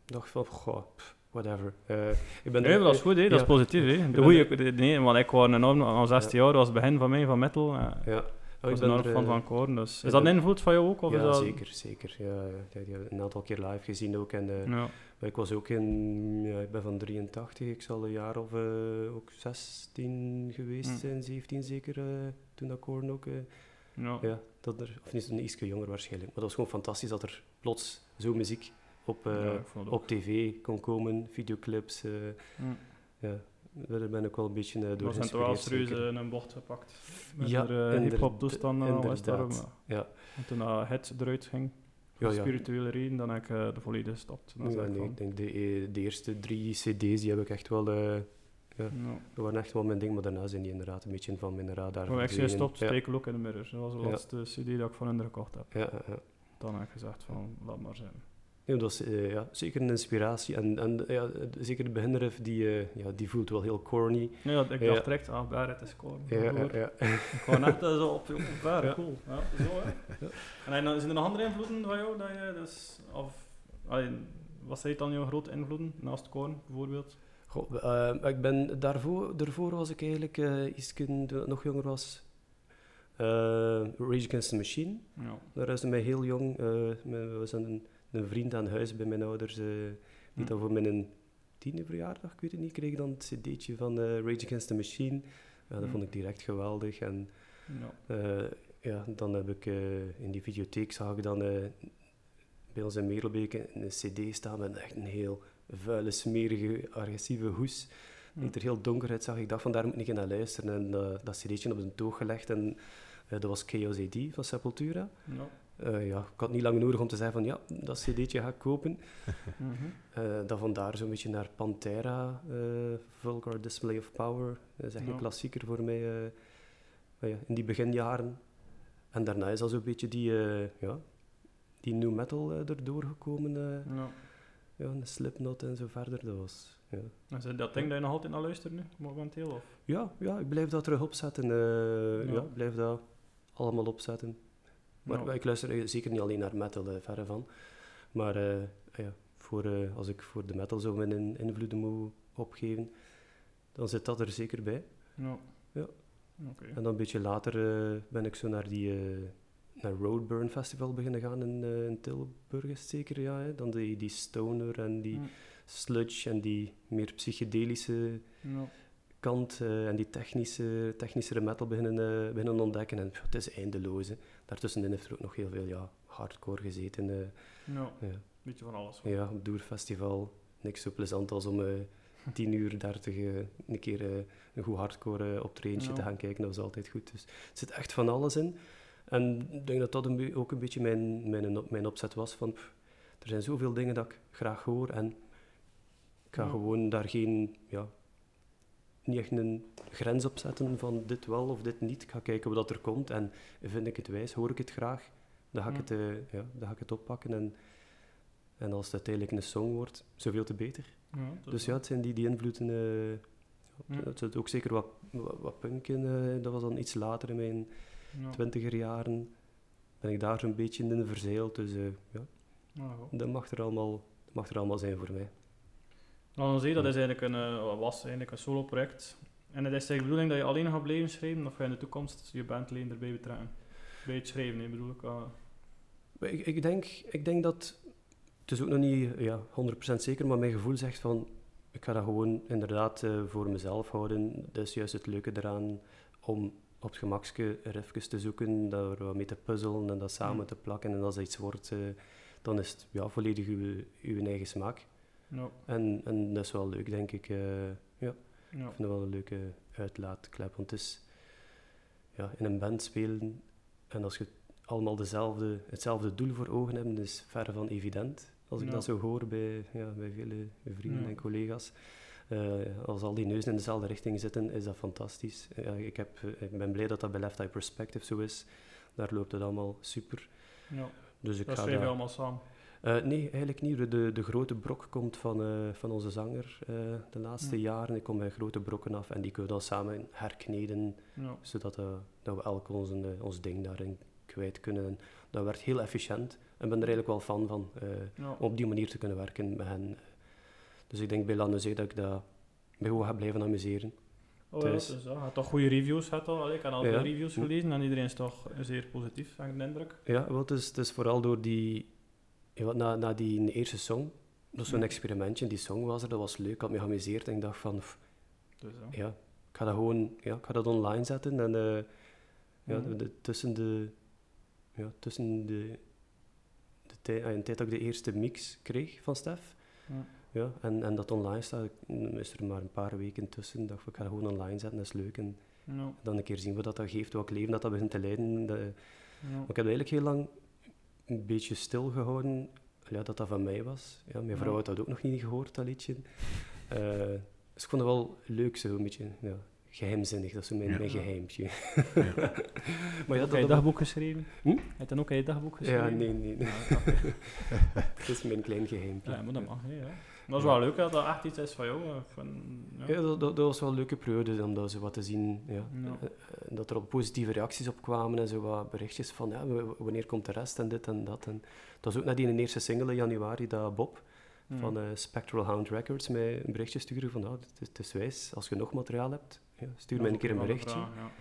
dacht van, goh, pff, whatever. Eh, ik ben Nee, maar dat is goed, hè. dat is positief. Hè. De goeie, nee, want ik was enorm, al 16 jaar, was het begin van mij van metal. eh, Ja, oh, ik ben er, fan eh, van Korn. Dus. Is dat ben- een invloed van jou ook? Of ja, is dat... zeker, zeker. Ja, ja, die een aantal keer live gezien ook. En, eh, Ja. maar ik was ook in, ja, ik ben van 83, ik zal een jaar of eh, ook 16 geweest Hm. zijn, 17 zeker, eh, toen dat Korn ook... eh, Ja. Ja, dat er, of niet een ietsje jonger waarschijnlijk. Maar dat was gewoon fantastisch dat er plots zo muziek op, eh, op tv kon komen, videoclips. eh, Hm. ja, daar ben ik wel een beetje eh, door Dat zijn toch wel serieus zeker. in een bocht gepakt. Met Ja, de uh, inder- hip-hop toestanden en alles daarom. Ja. En toen dat het eruit ging, Ja, spirituele reden, dan heb ik eh, de volledig gestopt. Dan Ja, zei ik nee, van, ik denk de, eh, de eerste drie cd's die heb ik echt wel... eh, ja. dat waren echt wel mijn ding, maar daarna zijn die inderdaad een beetje van mijn radar Toen ik zei. Take a Look in the Mirror. Dat was de laatste cd dat ik van hen gekocht heb. Ja, ja, ja. Dan heb ik gezegd van, laat maar zijn. Ja, dat was eh, ja, zeker een inspiratie. En, en ja, zeker de beginriff, die, eh, ja, die voelt wel heel corny. Ja, ik dacht direct, ah, Barrett is Korn. Ja, ja, ja. Ik gewoon echt zo op, op Ja. cool. Ja, zo hè. En dan, zijn er nog andere invloeden van jou? Dat je, dus, of, allee, wat zijn dan jouw grote invloeden, naast Korn bijvoorbeeld? Goh, eh, ik ben daarvoor, daarvoor was ik eigenlijk iets toen ik nog jonger was. Rage Against the Machine. Ja. Daar is mij heel jong. we was een, een vriend aan huis bij mijn ouders. eh, die Hm. dan voor mijn tiende verjaardag, ik weet het niet, kreeg dan het cd'tje van eh, Rage Against the Machine. Ja, dat Hm. vond ik direct geweldig. En Ja. eh, ja, dan heb ik in die videotheek zag ik dan bij ons in Merelbeek een, cd staan met echt een heel vuile, smerige, agressieve hoes. Hm. Die er heel donker uit zag. Ik dacht van daar moet ik naar luisteren. En dat cd'tje op zijn toog gelegd. En dat was Chaos AD van Sepultura. Eh, ja, ik had niet lang nodig om te zeggen van ja, dat cd'tje ga ik kopen. Eh, dan vandaar zo'n beetje naar Pantera, eh, Vulgar Display of Power. Dat is echt een klassieker voor mij ja, in die beginjaren. En daarna is al zo'n beetje die, ja, die new metal erdoor gekomen. Ja. ja, een Slipknot en zo verder. Dat was, ja. En zijn dat ding dat je nog altijd naar luistert nu, momenteel? Of? Ja, ja, ik blijf dat terug opzetten. Ja. ja. ik blijf dat allemaal opzetten. Maar ik luister zeker niet alleen naar metal, eh, verre van. Maar eh, ja, voor, eh, als ik voor de metal zo mijn in- invloeden moet opgeven, dan zit dat er zeker bij. Ja. En dan een beetje later ben ik zo naar die naar Roadburn Festival beginnen gaan in, in Tilburg, is zeker, ja. Hè? Dan die, die stoner en die sludge en die meer psychedelische Ja. Kant eh, en die technische, technischere metal beginnen, eh, beginnen ontdekken. En pff, het is eindeloos. Hè. Daartussenin heeft er ook nog heel veel ja, hardcore gezeten. eh. Ja. ja. Beetje van alles. ja, op Doerfestival. Niks zo plezant als om eh 10 uur 30 eh, een keer een goed hardcore optredentje Ja. te gaan kijken. Dat was altijd goed. Dus er zit echt van alles in. En ik denk dat dat een ook een beetje mijn, mijn, mijn opzet was. Van, pff, er zijn zoveel dingen dat ik graag hoor. En Ik ga gewoon daar geen, ja, niet echt een grens op zetten van dit wel of dit niet. Ik ga kijken wat er komt en vind ik het wijs, hoor ik het graag, dan ga ik, het, eh, ja, dan ga ik het oppakken. En, en als het uiteindelijk een song wordt, zoveel te beter. Ja, Dus ja, het zijn die, die invloeden. Ja. Het zit ook zeker wat, wat, wat punk in. eh, dat was dan iets later in mijn twintiger jaren. Ben ik daar zo'n beetje in verzeild. Dus ja, goed. dat mag er allemaal, dat mag er allemaal zijn voor mij. Zee, dat is eigenlijk een, eh, was eigenlijk een solo-project. En het is de bedoeling dat je alleen gaat blijven schrijven, of ga je in de toekomst je bandleden erbij betrekken? Bij het schrijven, hè, bedoel ik. Maar Ik, ik, denk, ik denk dat, het is ook nog niet ja, 100% zeker, maar mijn gevoel zegt van, ik ga dat gewoon inderdaad eh, voor mezelf houden. Dat is juist het leuke eraan, om op het gemakske even te zoeken, daar wat mee te puzzelen en dat samen Mm. te plakken. En als dat iets wordt, eh, dan is het ja, volledig uw, uw eigen smaak. En, en dat is wel leuk, denk ik. eh, ja, ik vind het wel een leuke uitlaatklep. Want het is ja, in een band spelen en als je allemaal dezelfde, hetzelfde doel voor ogen hebt, is verre van evident. Als ik dat zo hoor bij, ja, bij vele vrienden en collega's. Eh, als al die neuzen in dezelfde richting zitten, is dat fantastisch. Ja, ik, heb, eh, ik ben blij dat dat bij Left Eye Perspective zo is. Daar loopt het allemaal super. ja. Dus ik Dat ga daar- allemaal samen. Eh, nee, eigenlijk niet. De- De, grote brok komt van, eh, van onze zanger eh, de laatste Ja. jaren. Ik kom bij grote brokken af en die kunnen we dan samen herkneden, Ja. zodat dat we elk ons, ons ding daarin kwijt kunnen. En dat werd heel efficiënt en ik ben er eigenlijk wel fan van, Ja. om op die manier te kunnen werken met hen. Dus ik denk bij Lanezee dat ik dat me gewoon ga blijven amuseren. Oh, ja, thuis. dus, ja. Toch goede reviews gehad al? Ik heb al veel reviews gelezen en iedereen is toch zeer positief, heb ik de indruk. Ja, wel, het, is, het is vooral door die... Na, na die eerste song, dat was zo'n Ja. experimentje, die song was er, dat was leuk, ik had me geamuseerd en ik dacht van... pff, Dus, ja. ik ga dat gewoon ja, ik ga dat online zetten en eh, ja, de, de- tussen de, ja, tussen de, de tijd, ah, de tijd dat ik de eerste mix kreeg van Stef, Ja. ja, en, en dat online staat, is er maar een paar weken tussen, dacht ik, ik ga dat gewoon online zetten, dat is leuk en dan een keer zien wat dat, dat geeft, welk leven dat dat begint te leiden. Dat- maar ik heb eigenlijk heel lang een beetje stilgehouden ja, dat dat van mij was. Ja, mijn vrouw had dat ook nog niet gehoord, dat liedje. Eh, dus ik vond het wel leuk, zo een beetje ja, geheimzinnig. Dat is zo mijn, Ja. mijn geheimpje. Ja. maar ja, Heb dat, je dat, dagboek geschreven? Hm? Heb je dan ook je dagboek geschreven? ja, nee, nee. Ja, oké. Het is mijn klein geheimpje. Ja, maar dat mag, hè, ja. Dat is wel leuk dat dat echt iets is van jou. eh, Van, ja. Ja, dat, dat, dat was wel een leuke periode om dat zo wat te zien. Ja. Ja. Eh, eh, dat er op positieve reacties op kwamen en zo wat berichtjes van ja, wanneer komt de rest en dit en dat. En dat was ook net die een eerste single in januari dat Bob Ja. van Spectral Hound Records mij een berichtje stuurde van nou, het, is- het is wijs, als je nog materiaal hebt, ja, stuur mij een keer ook een berichtje. vraag.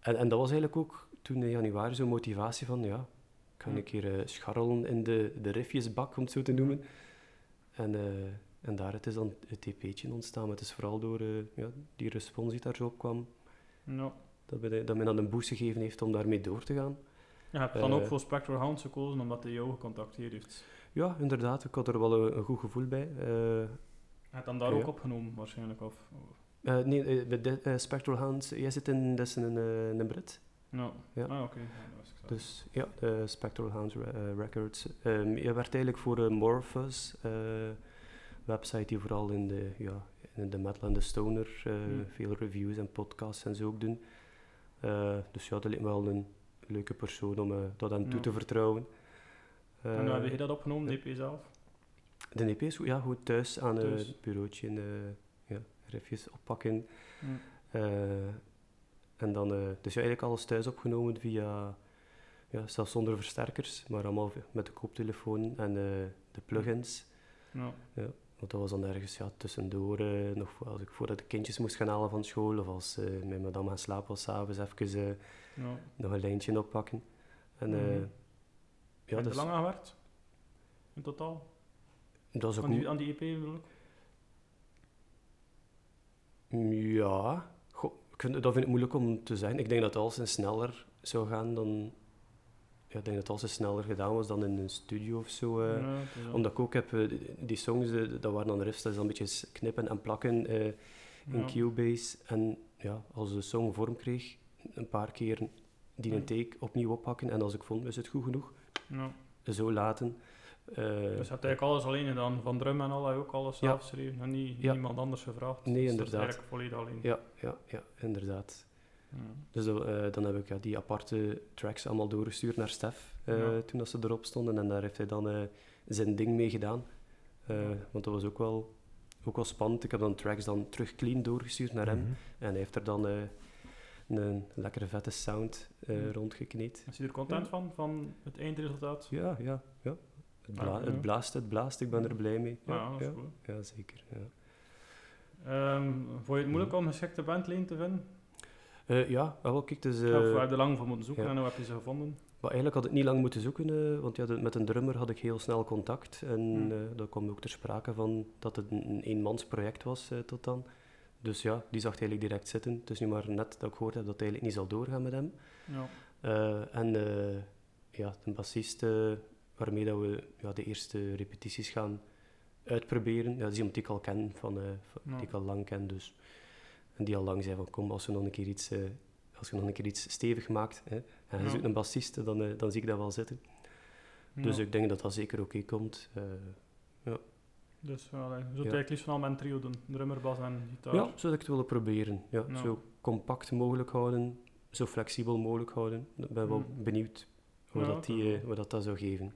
En, en dat was eigenlijk ook toen in januari zo'n motivatie van ja, ik ga een keer scharrelen in de, de riffjesbak, om het zo te noemen. En, eh, en daar het is dan het EP'tje ontstaan. Maar het is vooral door eh, ja, die respons die daar zo op kwam, dat, mij, dat mij dan een boost gegeven heeft om daarmee door te gaan. Je hebt dan ook Eh, voor Spectral Hounds gekozen omdat hij jou gecontacteerd heeft. Ja, inderdaad, ik had er wel een, een goed gevoel bij. Je hebt dan daar ook opgenomen, waarschijnlijk. Of, nee, de- Spectral Hounds, jij zit in, dat is een, een Brit. Ja. Ja. Ah, oké. Ja. Dus ja, de Spectral Hounds Re- eh, Records. Ehm je werkt eigenlijk voor de Morphus, eh, website die vooral in de, ja, in de metal en de stoner eh, Hmm. veel reviews en podcasts en zo ook doen. Dus ja, dat lijkt me wel een leuke persoon om dat aan toe te vertrouwen. en hoe heb je dat opgenomen, ja. DP zelf? De EP is ja, goed thuis aan Thuis. het bureautje en ja, riffjes oppakken. En dan, eh, dus ja, eigenlijk alles thuis opgenomen via, ja, zelfs zonder versterkers, maar allemaal met de koptelefoon en eh, de plugins. Ja. Want dat was dan ergens ja, tussendoor, eh, nog als ik voordat de kindjes moest gaan halen van school, of als mijn madame gaan slapen was, s'avonds even Ja. nog een lijntje oppakken. En Mhm. eh, ja, dus, lang aan gewerkt? In totaal? dat is ook Aan die, aan die EP bedoel ik? Ja, vind, dat vind ik moeilijk om te zeggen. Ik denk dat alles sneller zou gaan dan... Ja, ik denk dat alles sneller gedaan was dan in een studio of zo. eh. Ja, Omdat ik ook heb, eh, die- songs, eh, dat waren dan riffs, dat is dan een beetje knippen en plakken in. Cubase. En ja, als de song vorm kreeg, een paar keer die een take opnieuw oppakken. En als ik vond, is het goed genoeg, Ja. zo laten. Eh, Dus je hebt eigenlijk alles alleen gedaan. Van drum en al je ook alles Ja. zelf geschreven. En niet, Ja. niemand anders gevraagd. Nee, Dus dat is inderdaad. eigenlijk volledig alleen. ja, ja, ja, inderdaad. Ja. Dus eh, dan heb ik ja, die aparte tracks allemaal doorgestuurd naar Stef eh, Ja. toen dat ze erop stonden. En daar heeft hij dan zijn ding mee gedaan. Eh, want dat was ook wel, ook wel spannend. Ik heb dan tracks dan terug clean doorgestuurd naar hem. Mhm. En hij heeft er dan eh, een lekkere vette sound eh, Ja. rondgekneed. Is je er content Ja. van, van het eindresultaat? Ja, ja, ja. Het, bla- Ah, het blaast, het blaast. Ik ben er blij mee. Ja, Ja, ja, zeker. Ja. Ehm, vond je het moeilijk om geschikte bandleden te vinden? Eh, ja, wel, kijk, dus, of heb je lang voor moeten zoeken en nu heb je ze gevonden? Maar eigenlijk had ik niet lang moeten zoeken, eh, want ja, de- met een drummer had ik heel snel contact. En Hmm. dat kwam ook ter sprake van dat het een, een eenmansproject was tot dan. Dus ja, die zag eigenlijk direct zitten. Het is nu maar net dat ik gehoord heb dat het eigenlijk niet zal doorgaan met hem. Ja. En ja, de bassist waarmee dat we ja, de eerste repetities gaan uitproberen, ja, dat is iemand die ik al ken, van, eh, Ja. die ik al lang ken. Dus. En die al lang zei van kom, als je nog een keer iets, eh, als je nog een keer iets stevig maakt hè, en je Ja. zoekt een bassist, dan, eh, dan zie ik dat wel zitten. Dus Ja. ik denk dat dat zeker oké komt. Eh, Dus ja, je zult Ja. eigenlijk liefst van al een trio doen. Drummer, bas en gitaar. ja, zou ik het willen proberen. Ja, Ja. Zo compact mogelijk houden, zo flexibel mogelijk houden. Ik ben wel Mm. benieuwd hoe, Ja, dat, die, wat dat, dat zou geven.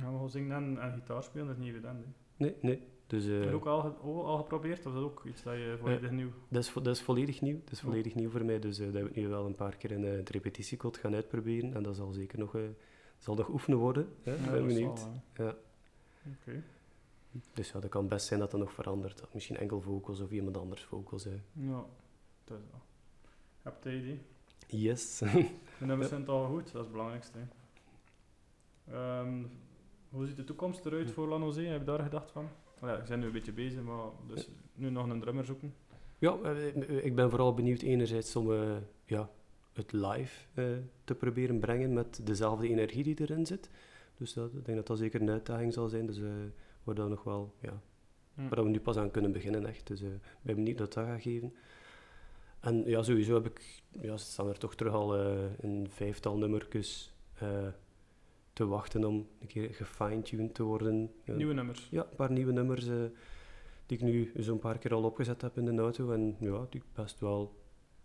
Ja, maar zingen en, en gitaar spelen, dat is niet evident. hè. Nee, nee. Dus, eh, Heb je ook al, ge- al, al geprobeerd, of is dat ook iets dat je volledig nieuw... Dat is, vo- dat is volledig nieuw. Dat is Ja. volledig nieuw voor mij. Dus eh, dat heb ik nu wel een paar keer in eh, het repetitiekot gaan uitproberen. En dat zal zeker nog, eh, zal nog oefenen worden. Hè? Ja, ben benieuwd. zal. Ja. Oké. Dus ja, dat kan best zijn dat dat nog verandert. Dat misschien enkel vocals of iemand anders vocals. Hè. Ja, dat is dat. Heb je het idee? Yes. De nummers Ja. zijn al goed, dat is het belangrijkste. hè. Hoe ziet de toekomst eruit voor Lanozé? Heb je daar gedacht van? Oh ja, we zijn nu een beetje bezig, maar dus nu nog een drummer zoeken. ja, eh, ik ben vooral benieuwd enerzijds om eh, ja, het live eh, te proberen brengen met dezelfde energie die erin zit. Dus dat, ik denk dat dat zeker een uitdaging zal zijn. Dus eh waar dat nog wel, ja, Hm. waar we nu pas aan kunnen beginnen, echt. Dus ik ben benieuwd wat dat gaat geven. En ja, sowieso heb ik, ja, staan er toch terug al een vijftal nummertjes te wachten om een keer gefine-tuned te worden. Nieuwe nummers. Ja, een paar nieuwe nummers eh, die ik nu zo'n paar keer al opgezet heb in de auto. En ja, die ik best wel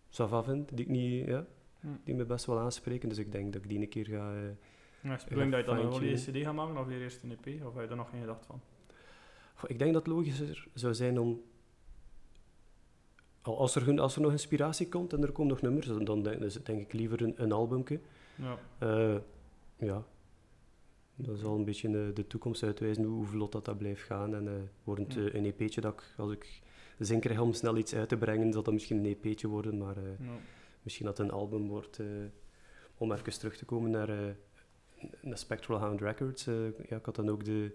sava vind, die, ik niet, ja, Hm. die me best wel aanspreken. Dus ik denk dat ik die een keer ga... eh, Ja, is dat je dan een volledige CD gaat maken of eerst een EP? Of heb je daar nog geen gedacht van? Goh, Ik denk dat het logischer zou zijn om. al- Als er, als er nog inspiratie komt en er komen nog nummers, dan, dan denk, dus denk ik liever een, een albumke. Ja. Eh, ja, dat zal een beetje de, de toekomst uitwijzen hoe, hoe vlot dat, dat blijft gaan. En eh wordt het Ja. eh, een EP'tje dat ik, als ik zin krijg om snel iets uit te brengen, zal dat misschien een EP'tje worden, maar eh, ja. misschien dat het een album wordt. eh, om even terug te komen naar, eh, naar Spectral Hound Records. eh, ja, ik had dan ook de...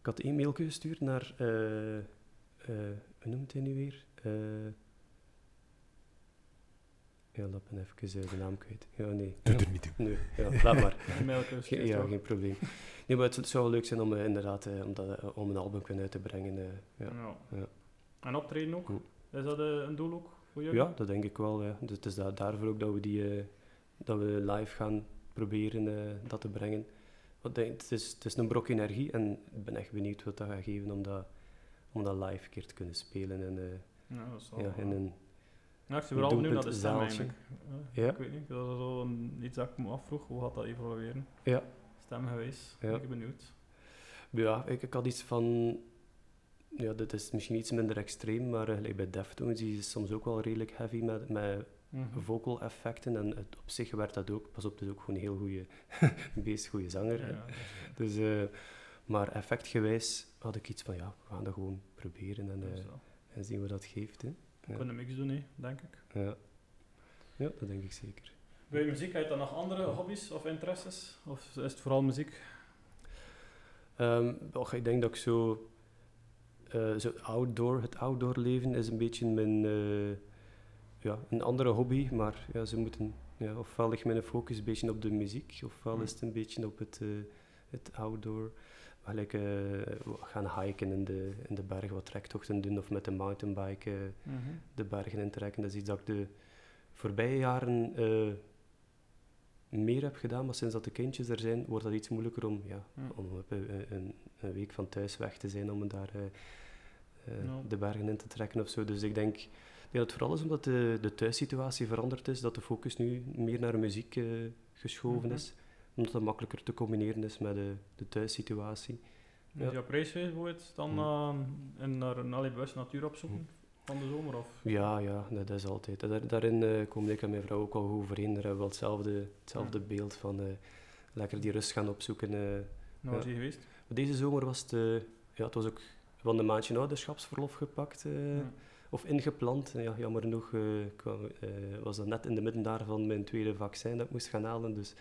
Ik had een mailje gestuurd naar... eh, eh, hoe noemt hij nu weer? Ja, laat me even de naam kwijt. Ja, nee. Doe er niet toe. Nee, ja, laat maar. Een mailtje Ge- ja, geen probleem. Nee, maar het, zou leuk zijn om eh, inderdaad eh, om, dat, eh, om een album kunnen uit te brengen. eh, ja. Ja. Ja. En optreden ook? Is dat een doel ook voor jullie? Ja, dat denk ik wel. Ja. Dus het is da- daarvoor ook dat we, die, eh, dat we live gaan proberen eh, dat te brengen. Want het, is, het is een brok energie en ik ben echt benieuwd wat dat gaat geven om dat, om dat live een keer te kunnen spelen. En, eh, Ja, dat ja, in een, Ja, ik zie vooral benieuwd naar de stem eigenlijk. Ja. Ik weet niet, dat is zo een, iets dat ik me afvroeg. Hoe gaat dat evolueren? Ja. Stemgewijs. Ja. Ik ben benieuwd. ja, ik, ik had iets van... Ja, dit is misschien iets minder extreem, maar uh, gelijk bij Deftones die is soms ook wel redelijk heavy met, met Mhm. vocal effecten. En het, op zich werd dat ook, pas op, het is ook gewoon een heel goede, beest goede zanger. Ja, is- Dus, eh, maar effectgewijs had ik iets van, ja, we gaan dat gewoon proberen en, is eh, en zien wat dat geeft. Hè. We Ja. kunnen een mix doen, hè, denk ik. Ja. ja, dat denk ik zeker. Bij muziek, heb je dan nog andere hobby's of interesses? Of is het vooral muziek? Ehm, och, ik denk dat ik zo, eh, zo outdoor, het outdoor leven is een beetje mijn, eh, ja, een andere hobby, maar ja, ze moeten, ja, ofwel ligt mijn focus een beetje op de muziek, ofwel Hmm. is het een beetje op het, eh, het outdoor. Like, eh, gaan hiken in de, in de bergen, wat trektochten doen, of met de mountainbike eh, de bergen intrekken. Dat is iets dat ik de voorbije jaren eh, meer heb gedaan, maar sinds dat de kindjes er zijn, wordt dat iets moeilijker om, ja, om op een, week van thuis weg te zijn om daar eh, eh, de bergen in te trekken of zo. Dus ik denk, ik denk dat het vooral is omdat de, de thuissituatie veranderd is, dat de focus nu meer naar muziek eh, geschoven Mhm. is. Omdat het makkelijker te combineren is met de, de thuissituatie. Is Ja. jouw prijswijs bijvoorbeeld dan Hm. eh, naar een bewust natuur opzoeken van de zomer? Of? Ja, ja, dat is altijd. Daar, daarin eh komen ik en mijn vrouw ook al goed overeen. Daar hebben we wel hetzelfde, hetzelfde beeld van eh, lekker die rust gaan opzoeken. Nou, Ja. is je geweest? Maar Deze zomer was het, ja, het was ook van een maandje ouderschapsverlof gepakt Ja. of ingepland. Ja, jammer genoeg kwam, was dat net in de midden daarvan mijn tweede vaccin dat ik moest gaan halen. Dus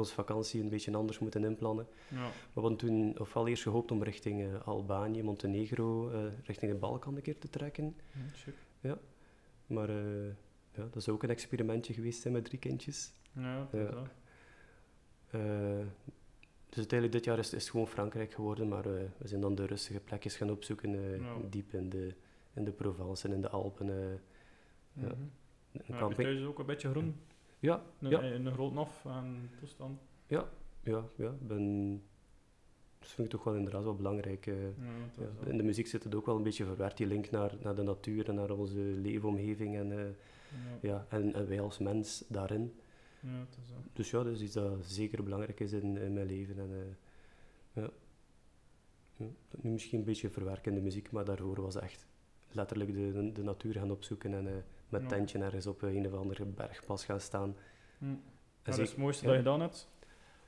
onze vakantie een beetje anders moeten inplannen. Ja. Maar we hadden toen ofwel eerst gehoopt om richting eh, Albanië, Montenegro, eh, richting de Balkan een keer te trekken. Hm, check. Maar eh, ja, dat is ook een experimentje geweest met drie kindjes. Ja, dat Ja. dus uiteindelijk dit jaar is, het gewoon Frankrijk geworden, maar we zijn dan de rustige plekjes gaan opzoeken, Ja. diep in de, in de Provence en in de Alpen. eh, Mhm. een Ja, camping. thuis ook een beetje groen? Ja, Een, ja, een, groot nof en toestand? ja, ja, ben, dat vind ik toch wel inderdaad wel belangrijk. eh. Ja, ja. In de muziek zit het ook wel een beetje verwerkt, die link naar, naar de natuur en naar onze leefomgeving en, eh, Ja, ja, en, en wij als mens daarin. ja. Dus ja, dat is iets dat zeker belangrijk is in, in mijn leven. En, eh, ja. Ja, nu misschien een beetje verwerken in de muziek, maar daarvoor was echt letterlijk de, de natuur gaan opzoeken en met tentje ergens op een of andere bergpas gaan staan. Hm. Zeker- is het mooiste dat je gedaan hebt?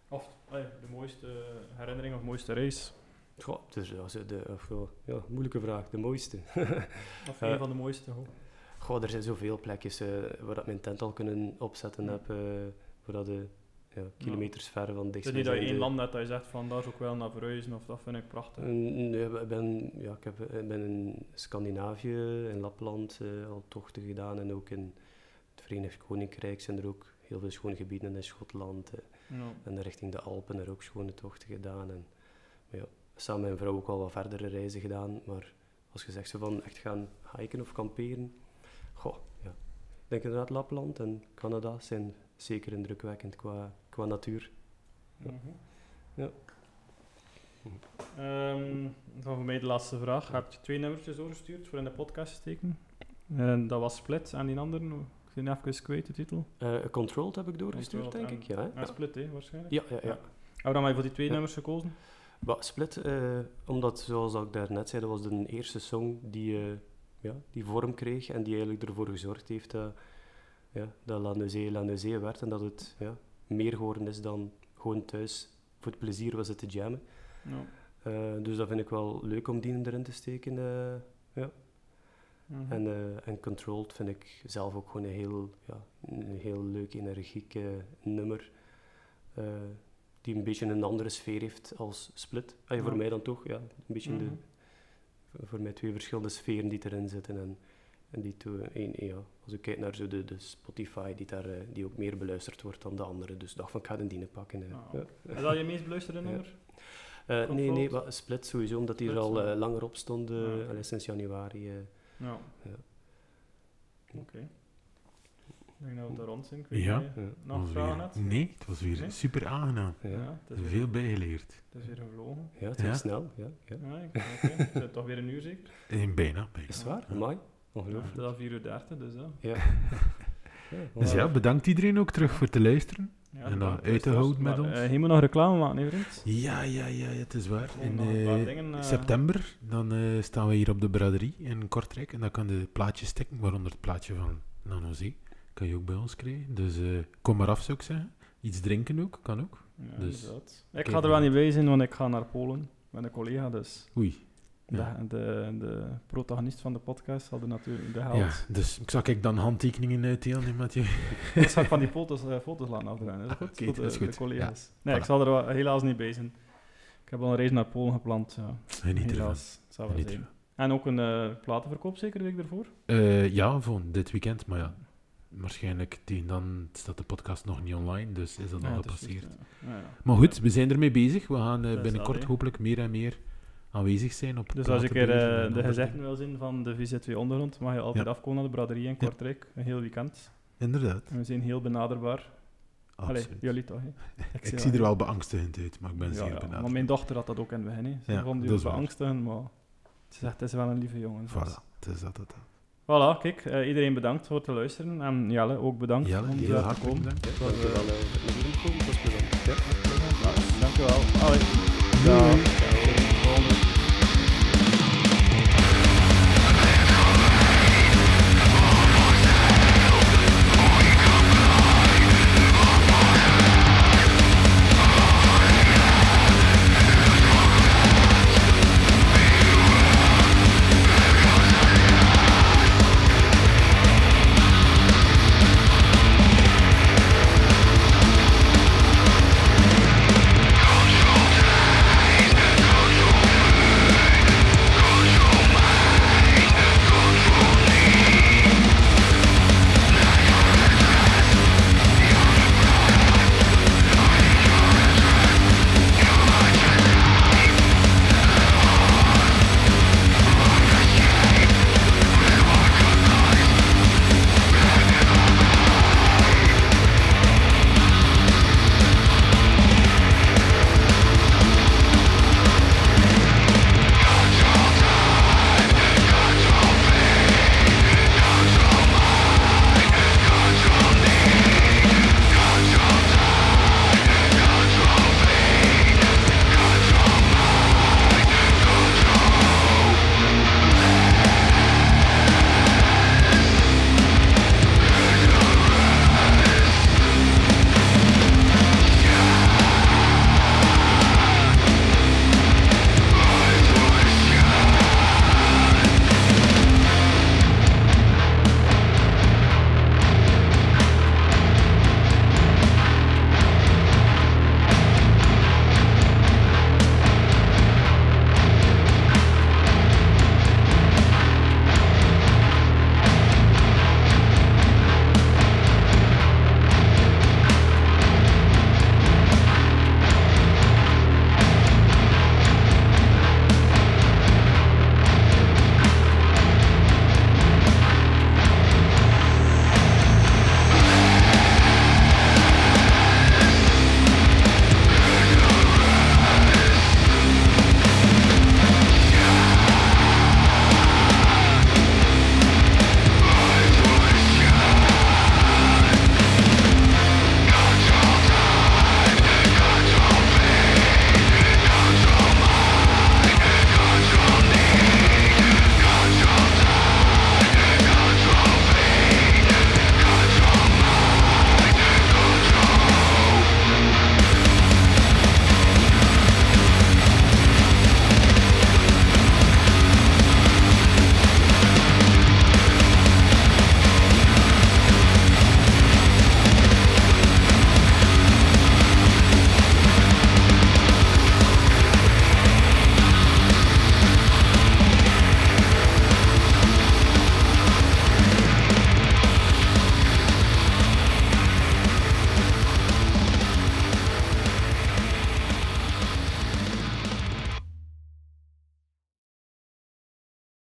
Of de mooiste herinnering of mooiste reis? Goh, dus, ja, zo de, of, ja, ja, moeilijke vraag, de mooiste. Of Eh, een van de mooiste? Goh. Goh, er zijn zoveel plekjes eh, waar dat mijn tent al kunnen opzetten Ja. heb, eh, waar dat de ja, kilometers ver van Het is dichtst niet dat je één land hebt dat je zegt van daar is ook wel naar verhuizen of dat vind ik prachtig. Nee, ik ben, ja, ik, heb, ik ben in Scandinavië, in Lapland eh, al tochten gedaan en ook in het Verenigd Koninkrijk zijn er ook heel veel schone gebieden in Schotland eh, Ja. en richting de Alpen er ook schone tochten gedaan. En, maar ja, samen met mijn vrouw ook al wat verdere reizen gedaan, maar als je zegt zo van echt gaan hiken of kamperen, goh, ja. Ik denk inderdaad Lapland en Canada zijn zeker indrukwekkend qua, qua natuur. Ja. Mhm. Ja. Ehm, dan voor mij de laatste vraag. Je hebt twee nummertjes doorgestuurd voor in de podcast te steken. En dat was Split en die andere, ik ben even kwijt de titel. Eh, Controlled heb ik doorgestuurd, Controlled denk ik. Ja, hè? Ja, Split, hè, waarschijnlijk. ja, ja, ja. Ja. Heb je dan maar voor die twee nummers gekozen? Split, eh, omdat zoals ik daarnet zei, dat was de eerste song die, eh, ja, die vorm kreeg en die eigenlijk ervoor gezorgd heeft dat, ja, dat La Nausée La Nausée werd en dat het ja, meer geworden is dan gewoon thuis voor het plezier was het te jammen. Ja. Eh, dus dat vind ik wel leuk om die erin te steken. eh, ja. Mhm. en, eh, en Controlled vind ik zelf ook gewoon een heel, ja, een heel leuk, energiek nummer. die een beetje een andere sfeer heeft als Split. Ah, ja, voor Ja. mij dan toch, ja. Een beetje Mhm. de, voor mij twee verschillende sferen die erin zitten. En, en die twee, één, ja, als ik kijk naar zo de, de Spotify, die, daar, eh, die ook meer beluisterd wordt dan de andere. Dus ik dacht van, ik ga de dienen pakken. eh. Ah, Ja. Is dat je meest beluisterde Ja. nummer? Eh, nee, nee, Split sowieso, omdat die er al eh, langer op stond, eh, allee, sinds januari. eh. Ja. Ja. Oké. Ik denk dat we daar rond zijn. Ik weet Ja. niet, Ja. Nog vragen weer- net? Nee, het was weer Nee? super aangenaam. Ja. Is weer, Veel bijgeleerd. het is weer gevlogen. Ja, het ging snel. Ja, ja. Ja, is toch weer een uur zeker? En bijna, bijna. Is het waar? Ja. Ongelooflijk. het is al 4 uur 30, dus ja. Ja. Dus ja, bedankt iedereen ook terug voor te luisteren. ja En dat bedankt, uit te houden maar, met ons. eh, je moet nog reclame maken, hè, vriend? Ja, ja, ja, het is waar. In eh, dingen, eh, september dan eh, staan we hier op de braderie in Kortrijk. En dan kan de plaatjes stikken, waaronder het plaatje van Nanozee. Kan je ook bij ons krijgen. Dus eh, kom maar af, zou ik zeggen. Iets drinken ook, kan ook. Ja, Dus. Ik ga er wel niet bij zijn, want ik ga naar Polen met een collega, dus Oei. Ja. de, de, de protagonist van de podcast zal er natuurlijk de helft. Ja, dus ik zal ik dan handtekeningen uitdelen, Mathieu. Dus ga ik van die foto's, eh, foto's laten afdraaien. Is dat goed? Oké, Voor dat is de, goed. de collega's. Nee, Voilà. ik zal er wel- helaas niet bij zijn. Ik heb al een reis naar Polen gepland. Ja. Ervan. helaas. Wel zijn. En ook een eh, platenverkoop zeker de week ervoor? Eh, ja, voor dit weekend, maar ja. Waarschijnlijk tegen dan staat de podcast nog niet online, dus is dat al is gepasseerd. Maar goed, we zijn ermee bezig. We gaan eh, is binnenkort hopelijk meer en meer aanwezig zijn op Dus als ik er eh, de gezegden wil zien van de VZ2 Ondergrond, mag je altijd Ja. afkomen naar de braderie in Kortrijk, een heel weekend. Inderdaad. En we zijn heel benaderbaar. Allee, Absoluut. jullie toch? Ik zie er wel. beangstigend uit, maar ik ben Ja, zeer ja, benaderd. maar mijn dochter had dat ook in het begin. Ze Ja, vond die dat beangstigend, maar ze zegt, het is wel een lieve jongen. dus- Voilà, het is dat het. Voilà, kijk, eh, iedereen bedankt voor het luisteren. En Jelle ook bedankt Jelle, om heel hier te komen. bedankt. eh, voor dat. Ja, dankjewel. Allee.